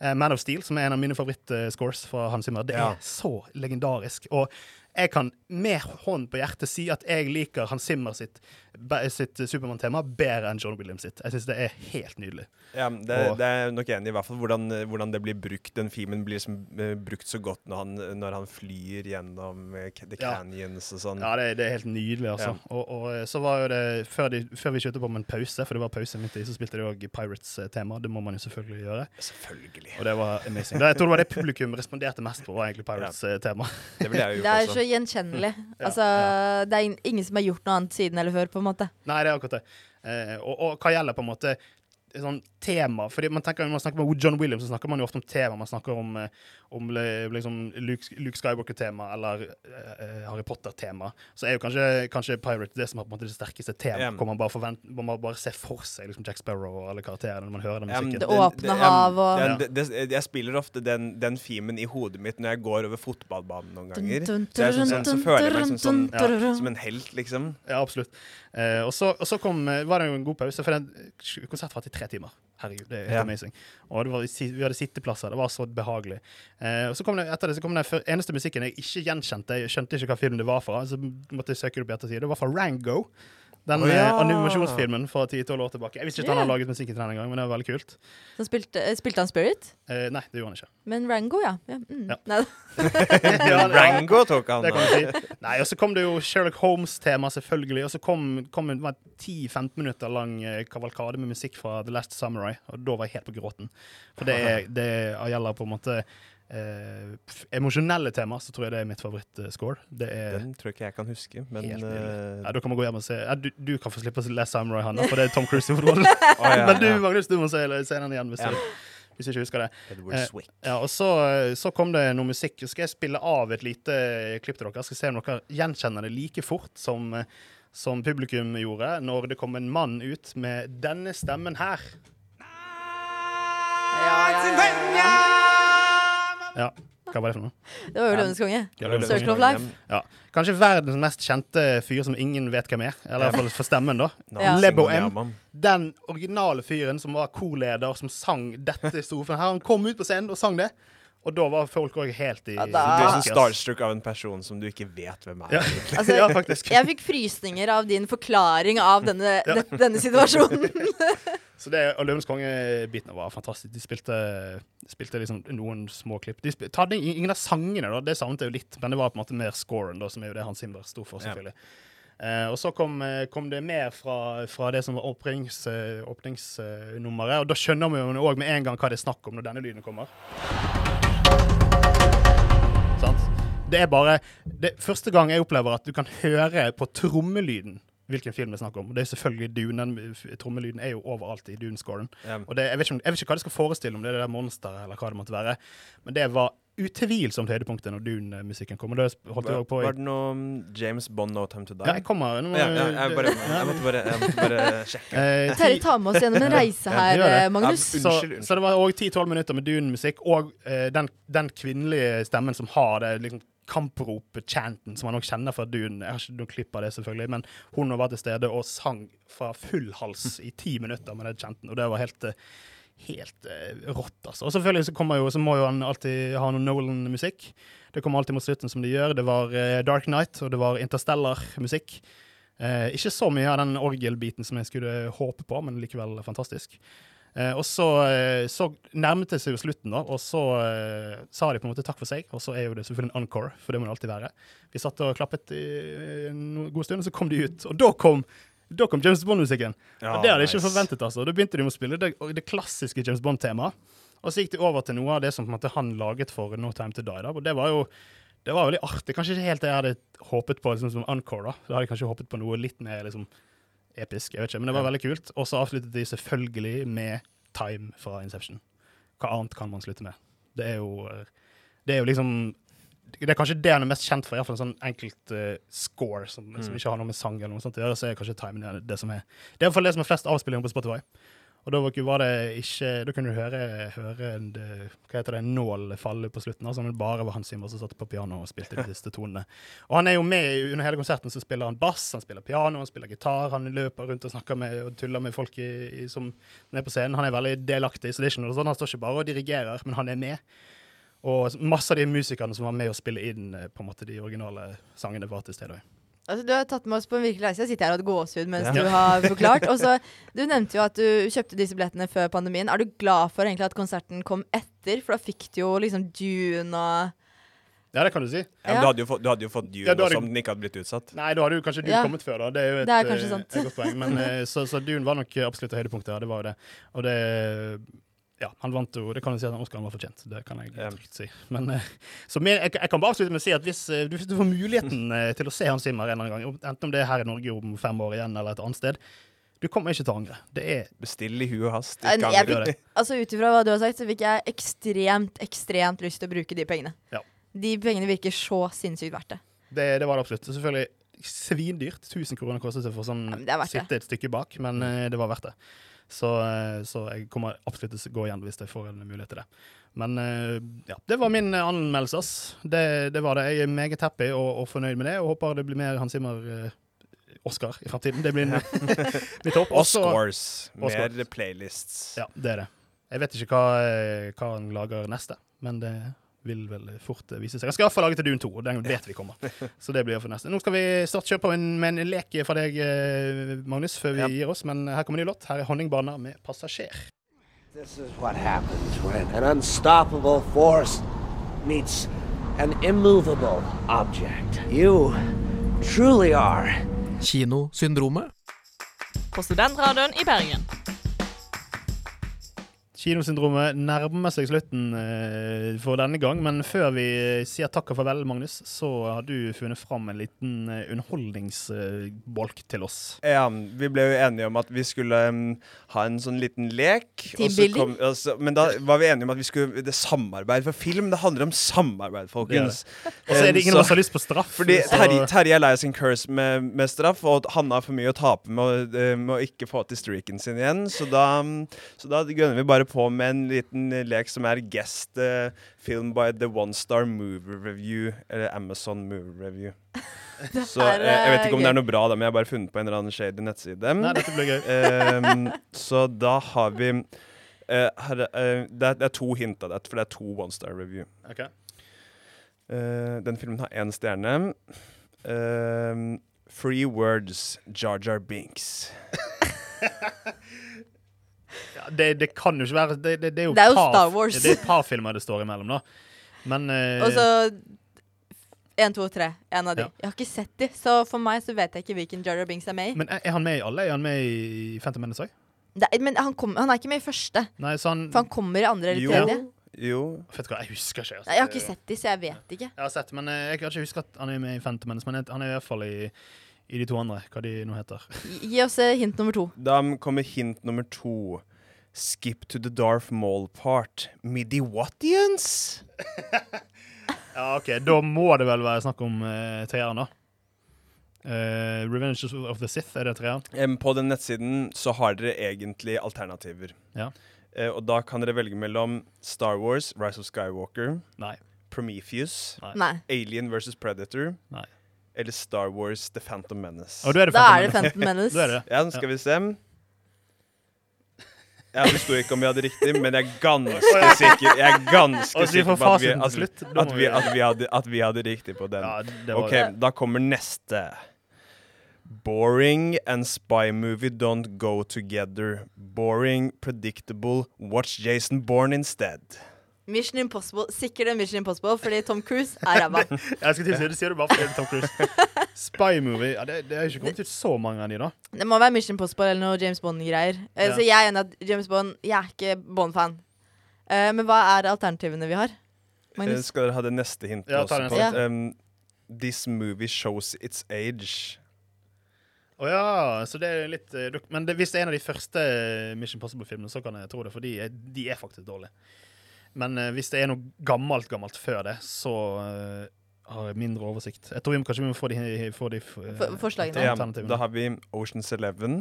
eh, Man of Steel, som er en av mine favorittscores fra Hans Zimmer. Det Ja. er så legendarisk. Og jeg kan med hånd på hjertet si at jeg liker Hans Zimmer sitt, sitt Supermann-tema bedre enn John Williams sitt. Jeg syns det er helt nydelig. Ja, det, Og- det er nok enig i, hvert fall hvordan, hvordan det blir brukt. Den filmen blir liksom, eh, brukt så godt når han, når han flyr gjennom The The Ja. Canyons og sånn. Ja, det, det er helt nydelig, altså. Ja. Og, og eh, så var jo det før, de, før vi kjørte på med en pause, for det var pause midt i, så spilte de òg Pirates-tema. Det må man jo selvfølgelig gjøre. Selvfølgelig. Og det var amazing. Det, jeg tror det var det publikum responderte mest på, var egentlig Pirates-tema. Det ville jeg jo gjort så gjenkjennelig. Ja, Altså, det er ingen som har gjort noe annet siden eller før, på en måte. Nei, det er akkurat det. Eh, og, og hva gjelder på en måte sånn tema Fordi man tenker, Når man snakker med John Williams, så snakker man jo ofte om tema. Man snakker om, eh, om liksom Luke, Luke Skywalker-tema eller uh, Harry Potter-tema. Så er jo kanskje, kanskje Pirate det som har på en måte det sterkeste temaet. Yeah. Hvor man bare, forvent, man bare ser for seg liksom Jack Sparrow og alle karakterene når man hører den Ja, men musikken. Det åpne ja, hav og- den- Ja. Jeg spiller ofte den, den filmen i hodet mitt når jeg går over fotballbanen noen ganger. Dun, dun, Så, jeg, så, sånn, så føler jeg meg som, sånn, dun. som en helt, liksom. Ja, absolutt. Eh, og, så, og så kom, eh, var det jo en god pause, for den konserten var til tre timer. Herregud, det er Ja. amazing. Og det var, vi hadde sitteplasser, det var så behagelig. Eh, og så kom det, etter det så kom den eneste musikken jeg ikke gjenkjente, jeg skjønte ikke hva film det var fra, så måtte jeg søke det opp i ettertid. Det var fra Rango. Den oh, ja. eh, animasjonsfilmen fra 10-12 år tilbake. Jeg visste ikke at han hadde laget musikk til den engang, men det var veldig kult. Så spilte, eh, spilte han Spirit? Eh, nei, det gjorde han ikke. Men Rango, ja. ja. Mm. Ja. Nei, Ja, Rango tok han. Det kan si. Nei, og så kom det jo Sherlock Holmes-tema, selvfølgelig. Og så kom, kom en det var 10-15 minutter lang eh, kavalkade med musikk fra The Last Samurai. Og da var jeg helt på gråten. For det, er, det gjelder på en måte eh, emosjonelle tema, så tror jeg det er mitt favorittscore. Den tror jeg ikke jeg kan huske, men Helt eh, ja, Da kan man gå hjem og se. Ja, du, du kan få slippe å lese Samurai, Hanna, for det er Tom Cruise i fotballen. oh, ja, Men du, ja. Magnus, du må se, scenen den igjen hvis, Ja. du, hvis jeg ikke husker det. Eh, Ja, og så, så kom det noe musikk. Skal jeg spille av et lite klipp til dere. Jeg skal se om dere gjenkjenner det like fort som, eh, som publikum gjorde når det kom en mann ut med denne stemmen her. Ja, ja, ja, Ja, hva var det for noe? Det var jo Løvenes konge. Ja, Circle of Life. Ja. Kanskje verdens mest kjente fyr som ingen vet hvem er. Eller i hvert fall for stemmen, da. Ja. Lebo M. Den originale fyren som var korleder, som sang dette strofen her. Han kom ut på scenen og sang det. Og da var folk òg helt i Ja, Du da- blir sånn starstruck av en person som du ikke vet hvem er. Ja. Altså, ja, faktisk. Jeg fikk frysninger av din forklaring av denne, denne situasjonen. Så det, og Løvenes konge-biten var fantastisk. De spilte, spilte liksom noen små klipp. De spilte, ingen av sangene, da, det savnet jeg jo litt, men det var på en måte mer scoren, da, som er jo det Hans Zimmer sto for, Ja. selvfølgelig. Eh, og så kom, eh, kom det mer fra, fra det som var eh, åpningsnummeret, og da skjønner vi jo òg med en gang hva det er snakk om når denne lyden kommer. Sant? Det er bare det, Første gang jeg opplever at du kan høre på trommelyden hvilken film det er snakk om. Det er selvfølgelig Dunen. Trommelyden er jo overalt i Dune-scoren. Ja. Og det, jeg, vet ikke, jeg vet ikke hva det skal forestille, om det er det der monsteret eller hva det måtte være. Men det var utvilsomt høydepunktet når Dune-musikken kom. Og det holdt jeg på i var det noe James Bond No Time To Die? Ja, jeg kommer nå. ja, ja, jeg, bare, jeg måtte bare, jeg måtte bare sjekke. Eh, Terje, ti- ta med oss gjennom en reise her, eh, Magnus. Ja, så, Unnskyld, unnskyld. så det var òg 10-12 minutter med Dune-musikk, og uh, den, den kvinnelige stemmen som har det liksom kamprop-chanten som man nok kjenner fra Dune. Jeg har ikke noen klipp av det, selvfølgelig, men hun var til stede og sang fra full hals i ti minutter med den chanten, og det var helt eh, Helt eh, rått, altså. Og selvfølgelig så, jo, så må jo han alltid ha noe Nolan-musikk. Det kommer alltid mot slutten, som de gjør. Det var eh, Dark Night, og det var Interstellar-musikk. Eh, ikke så mye av den orgelbiten som jeg skulle håpe på, men likevel fantastisk. Eh, og så, eh, så nærmet det seg jo slutten, da, og så eh, sa de på en måte takk for seg. Og så er jo det selvfølgelig en encore, for det må det alltid være. Vi satt og klappet i en god stund, og så kom de ut. Og da kom, da kom James Bond-musikken. Ja, og det hadde jeg ikke forventet. altså. Da begynte de med å spille det, det klassiske James Bond-temaet. Og så gikk de over til noe av det som måte han laget for No Time To Die. da, og det var jo det var veldig artig. Kanskje ikke helt det jeg hadde håpet på liksom, som encore. da. Da hadde jeg kanskje håpet på noe litt mer liksom, episk. jeg vet ikke, Men det var veldig kult. Og så avsluttet de selvfølgelig med Time fra Inception. Hva annet kan man slutte med? Det er jo, det er jo liksom det er kanskje det han er mest kjent for, iallfall en sånn enkelt uh, score som, Mm. som ikke har noe med sang eller noe sånt å gjøre. Så er kanskje timen det, det som er Det er iallfall det som er flest avspillinger på Spotify. Og da var, det ikke Da kunne du høre, høre en, hva heter det, en nål falle på slutten. Altså, men bare var Hans Zimmer som satt på piano og spilte de siste tonene. Og han er jo med under hele konserten, så spiller han bass, han spiller piano, han spiller gitar. Han løper rundt og snakker med og tuller med folk i, i, som er på scenen. Han er veldig delaktig, så det er ikke noe sånn. Han står ikke bare og dirigerer, men han er med. Og masse av de musikerne som var med å spille inn eh, på en måte de originale sangene, var til stede òg. Altså, du har tatt med oss på en virkelig reise. Jeg sitter her og har gåsehud mens Ja. du har forklart. Og så, Du nevnte jo at du kjøpte disse billettene før pandemien. Er du glad for egentlig at konserten kom etter? For da fikk du jo liksom Dune og Ja, det kan du si. Ja, men du hadde jo fått, du hadde jo fått Dune Ja, du hadde- som den ikke hadde blitt utsatt. Nei, da hadde jo kanskje Dune Ja. kommet før, da. Det er jo et, Det er eh, et godt poeng. Men, eh, så, så Dune var nok absolutt høydepunktet høydepunkt. Det var jo det. Og det Ja, han vant jo Det kan jeg si at Oscaren var fortjent. Det kan jeg trygt si. Men eh, så men, jeg, jeg kan bare avslutte med å si at hvis, eh, hvis du får muligheten eh, til å se Hans Zimmer en eller annen gang, enten om det er her i Norge om fem år igjen eller et annet sted, du kommer ikke til å angre. Det er Bestill i hu og hast. Altså Ut ifra hva du har sagt, så fikk jeg ekstremt, ekstremt lyst til å bruke de pengene. Ja. De pengene virker så sinnssykt verdt det. Det, det var det absolutt. Selvfølgelig svindyrt. 1000 kroner kostet det for sånn Ja, det det. sitte et stykke bak, men eh, det var verdt det. Så, eh, så jeg kommer absolutt til å gå igjen hvis jeg får en mulighet til det. Men eh, ja, det var min anmeldelse. Det, det var det. Jeg er meget happy og, og fornøyd med det, og håper det blir mer Hans Zimmer eh, Oscar i fremtiden. Det blir mitt håp. Og Mer playlists. Ja, det er det. Jeg vet ikke hva, hva han lager neste, men det vil vel fort vise seg. Jeg skal iallfall lage til Dune 2, og den vet vi kommer. Så det blir for neste. Nå skal vi starte kjøre på med en lek fra deg, eh, Magnus, før vi gir oss. Men her kommer en ny låt. Her er 'Honningbarna' med 'Passasjer'. This is what happens when an unstoppable force meets an immovable object. You truly are. Kinosyndromet. På Studentradioen i Bergen. Kinosyndromet nærmer seg slutten eh, for denne gang, men før vi eh, sier takk og farvel, Magnus, så har du funnet fram en liten eh, underholdningsbolk til oss. Ja, vi ble jo enige om at vi skulle ha en sånn liten lek. kom- altså, men da var vi enige om at vi skulle Det er samarbeid for film. Det handler om samarbeid, folkens. Og så er det ingen av oss som har lyst på straff. Fordi Terje, Terje er lei av sin curse med, med straff, og Hanne har for mye å tape med, å- eh, med å ikke få til streaken sin igjen. Så da, så da gønner vi bare på med en liten eh, lek som er guest uh, film by The One Star Movie Review, eller Amazon Movie Review. Så er, eh, jeg vet ikke om det er noe bra, da, men jeg har bare funnet på en eller annen shady nettside. Nei, dette blir gøy. Um, så da har vi uh, her, eh, det, er, det er to hint av dette, for det er to One Star Review. Ok. Eh, den filmen har én stjerne. Ehm, Free Words, Jar Jar Binks. Ja, det, det kan jo ikke være Det, det, det er jo, Det er jo par, Star Wars. Det er et par filmer det står imellom, da. Men eh, Og så én, to, tre. En av de. Ja. Jeg har ikke sett de, så for meg så vet jeg ikke hvilken Jar Bings Binks er med i. Men er, er han med i alle? Er han med i Phantom Menace òg? Men han, kom, han er ikke med i første, Nei, så han for han kommer i andre eller Jo. tredje. Jo. Vet du hva, jeg husker ikke. altså. Nei, jeg har ikke sett de, så jeg vet ikke. Jeg har sett, men eh, jeg kan ikke huske at han er med i Phantom Menace. Men han er i hvert fall i, i de to andre, hva de nå heter. Gi- Gi oss eh, hint nummer to. Da kommer hint nummer to. Skip to the Darth Maul part. Midi-Wattians? Ja, OK, da må det vel være snakk om uh, treeren, da. Uh, Revenge of the Sith, er det treeren? Um, på den nettsiden så har dere egentlig alternativer. Ja. Uh, og da kan dere velge mellom Star Wars, Rise of Skywalker, Nei. Prometheus, Nei. Alien versus Predator Nei. eller Star Wars The Phantom Menace. Oh, er det Da Phantom er det Menace. Phantom Menace. Da er det. Ja, nå skal vi se. Ja, Det ikke om vi hadde riktig, men jeg er ganske sikker Jeg er ganske vi sikker på at vi, at, slutt. At, vi, vi- at, vi hadde, at vi hadde riktig på den. Ja, det OK, da kommer neste. Boring and spy movie don't go together. Boring, predictable. Watch Jason Bourne instead. Mission Impossible. Sikkert en Mission Impossible, fordi Tom Cruise er ræva. Jeg skal til å si det, sier du bare fordi det er Tom Cruise. Spy Movie ja, det, det har ikke kommet ut så mange av de, da. Det må være Mission Impossible eller noe James Bond-greier. Eh, Ja. Så jeg er enig at James Bond Jeg er ikke Bond-fan. Uh, men hva er alternativene vi har? Eh, Magnus? skal dere ha det neste hintet Ja, også? Neste. Ja. um, this movie shows its age. Å ja, så det er litt Men det, hvis det er en av de første Mission Possible-filmene, så kan jeg tro det, for de er, de er faktisk dårlige. Men eh, hvis det er noe gammelt gammelt før det, så eh, har jeg mindre oversikt. Jeg tror vi må, kanskje vi må få de, få de eh, For- forslagene. Ja, alternativene. da har vi Oceans Eleven,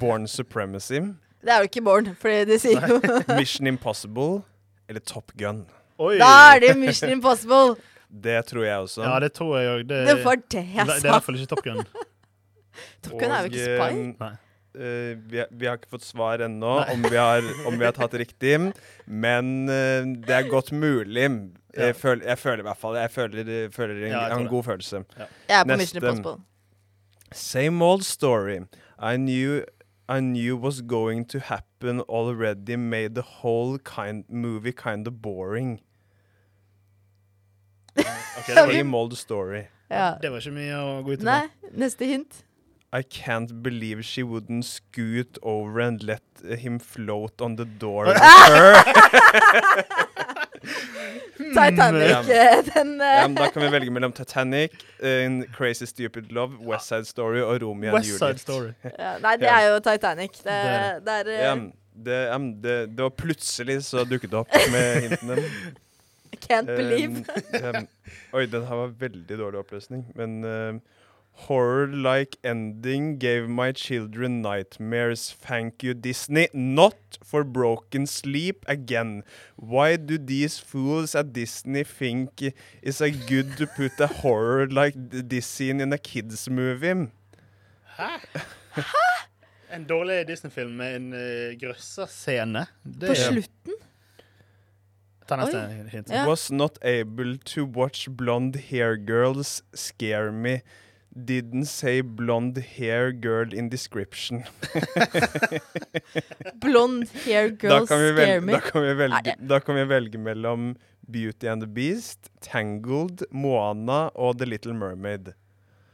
Born Supremacy, Det er jo ikke Born, for det sier jo Mission Impossible eller Top Gun. Oi! Da er det Mission Impossible! Det tror jeg også. Ja, det tror jeg òg. Det, Det var det jeg det er i sa. hvert fall ikke Top Gun. Top Gun er jo ikke spy. Nei. Eh, vi, har- vi har ikke fått svar ennå om, vi har- om vi har tatt riktig, men uh, det er godt mulig. Ja. Jeg, føler, jeg føler i hvert fall Jeg føler, føler en, Ja, jeg en god følelse. Jeg er på Mission. Impossible. Same old story. I knew I knew was going to happen already made the whole kind movie kind of boring. okay, Same old story. Ja. det var ikke mye å gå ut med. Nei, neste hint. I can't believe she wouldn't scoot over and let him float on the door with her. Titanic, Ja. eh, den Ja, eh, da kan vi velge mellom Titanic, eh, Crazy Stupid Love, West Side Story og Romeo and West Side Juliet. Story. ja, Nei, det er jo Titanic. Det, Det er uh, Ja, det, ja, det, det var plutselig så dukket det opp med hintene. Can't believe. Um, um, oi, den her var veldig dårlig oppløsning. Men um, Horror-like ending gave my children nightmares. Thank you, Disney. Not for broken sleep again. Why do these fools at Disney think it's a good to put a horror like th- this scene in a kids movie? Hæ? Hæ? En dårlig Disney-film med en uh, grøsserscene. Det På slutten? Ta neste Oi. hint. Ja. Was not able to watch blonde hair girls scare me. Didn't say blonde hair girl in description. Blonde hair girl girls scare me. da, kan vi velge, Er da kan vi velge mellom Beauty and the Beast, Tangled, Moana og The Little Mermaid.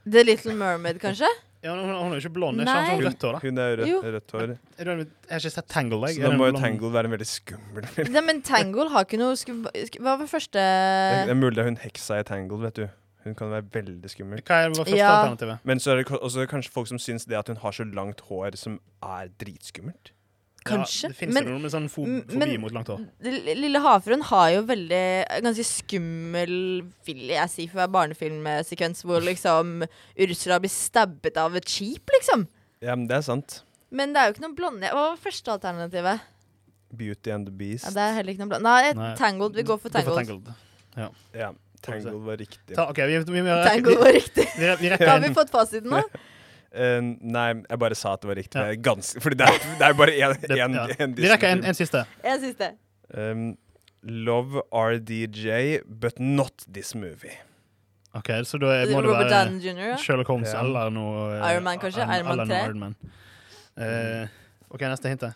The Little Mermaid, kanskje? Ja, hun, hun er jo ikke blond. Ikke Hun, rødt hår, hun er rødt, rødt hår. Jeg har ikke sett Tangle. Så da må jo Tangle Tangled være en veldig skummel film. Nei, men Tangle har ikke noe skum... Hva var første Det er mulig det er hun heksa i Tangled, vet du. Hun kan være veldig skummel. Hva er- første Ja. alternativet? Men så er det også kanskje folk som syns det at hun har så langt hår, som er dritskummelt. Kanskje. Ja, det finnes Men- jo noe med sånn fo fobi men- mot langt hår. Lille havfruen har jo veldig ganske skummel, vil jeg si, for å være barnefilmsekvens hvor liksom Ursula blir stabbet av et skip, liksom. Ja, men det er sant. Men det er jo ikke noe blonde Hva var første alternativet? Beauty and the Beast. Ja, det er heller ikke noe blonde. Nei, Nei. Tangled. Vi går for Gå for Tangled. Tangled. Ja, Tangled var riktig. Ta, okay, vi, vi, vi, Tangled var riktig. vi, vi rekker Har vi fått fasiten nå? Uh, nei, jeg bare sa at det var riktig. Ja. Ganske, fordi det er, det er bare én ja. Vi rekker en, en siste. En siste. Um, Love RDJ, but not this movie. Ok, Så da må det være Jr., Sherlock Holmes Ja. eller noe eh, Iron Man, kanskje? Iron- Iron Man 3? Iron Man. Uh, OK, neste hint.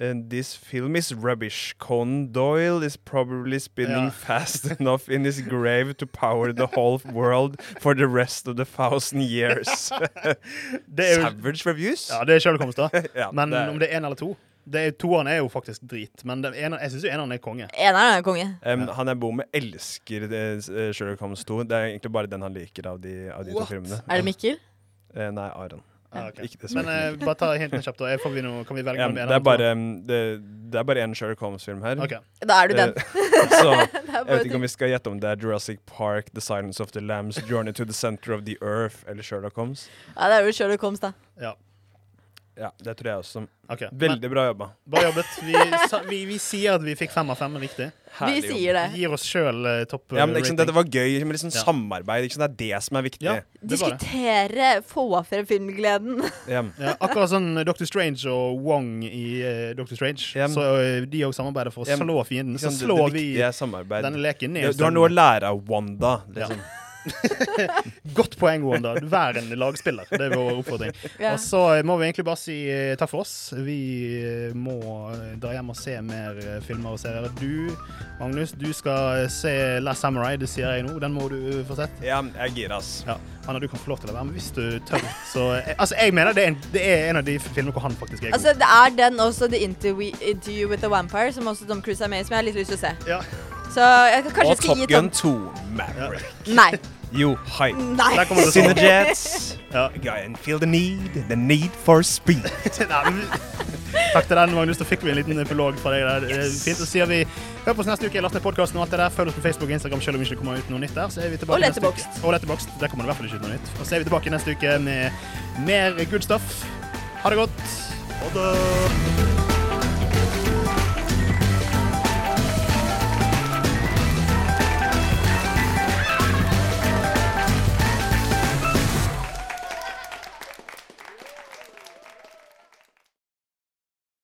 And this film is rubbish. Conan Doyle is probably spinning Ja. fast enough in his grave to power the whole world for the rest of the thousand years. Det er jo, Savage reviews? ja, det er Sherlock Holmes, da. Ja, Men det er- om det er én eller to det er, Toeren er jo faktisk drit, men den ene, jeg syns eneren er konge. Eneren er konge. Um, Han jeg bor med, elsker det, eh, Sherlock Holmes 2. Det er egentlig bare den han liker av de, av de to filmene. Er det Mikkel? Uh, nei, Aron. Ah, ok. Men eh, bare ta hintene kjapt. da. Får vi noe, kan vi velge ja, noe en det, er bare, um, det, det er bare en Sherlock Holmes-film her. Okay. Da er du den. Eh, så er jeg vet ikke om vi skal gjette om det er Jurassic Park, The Silence of the Lambs, Journey to the Center of the Earth eller Sherlock Holmes. Ja, det er jo Sherlock Holmes, da. Ja. Ja, det tror jeg også. ok. Men, Veldig bra jobba. bra jobbet. Vi, sa, vi, vi sier at vi fikk fem av fem riktig. Vi sier det. Gir oss sjøl uh, topp Ja, men rating. Dette var gøy med liksom Ja. samarbeid. Liksom, Det er det som er viktig. Ja, det var det. Diskutere, få frem filmgleden. Ja. Ja, akkurat sånn Dr. Strange og Wong i uh, Dr. Strange. Ja, men- så eh, de òg samarbeider for å Ja, men- slå fienden. Så slår det vi denne leken Du, ned. Du, du har noe å lære av Wanda. Liksom. Godt poeng, Wanda. Vær en lagspiller. Det er vår oppfordring. Ja. Og så må vi egentlig bare si eh, takk for oss. Vi eh, må eh, dra hjem og se mer filmer og serier. Du, Magnus, du skal se Last Samurai. Det sier jeg nå. Den må du få sett. Ja, jeg er gira, ass. Ja. Anna, du kan få lov til å være med hvis du tør. Så, altså, jeg mener det er, en, det er en av de filmene hvor han faktisk er god. Altså, det er den også, The Interview, Interview with the Vampire, som også Tom Cruise er med i, som jeg har litt lyst til å se. Ja. Så jeg kan kanskje Og skal Top gi Gun 2 Maverick. Nei. Jo, hei. Nei. Der kommer det sånn. Cinejets. Ja. I feel the need, the need for speed. Nei, men Takk til den, Magnus. Da fikk vi en liten epilog fra deg der. Det er Fint. Så sier vi hør på oss neste uke. Last ned podkasten og alt det der. Følg oss på Facebook og Instagram selv om ikke det kommer ut noe nytt der. Så er vi tilbake Og neste uke. Letterboxd. Og Letterboxd. Der kommer det i hvert fall ikke ut noe nytt. Og så er vi tilbake neste uke med mer good stuff. Ha det godt. Ha det.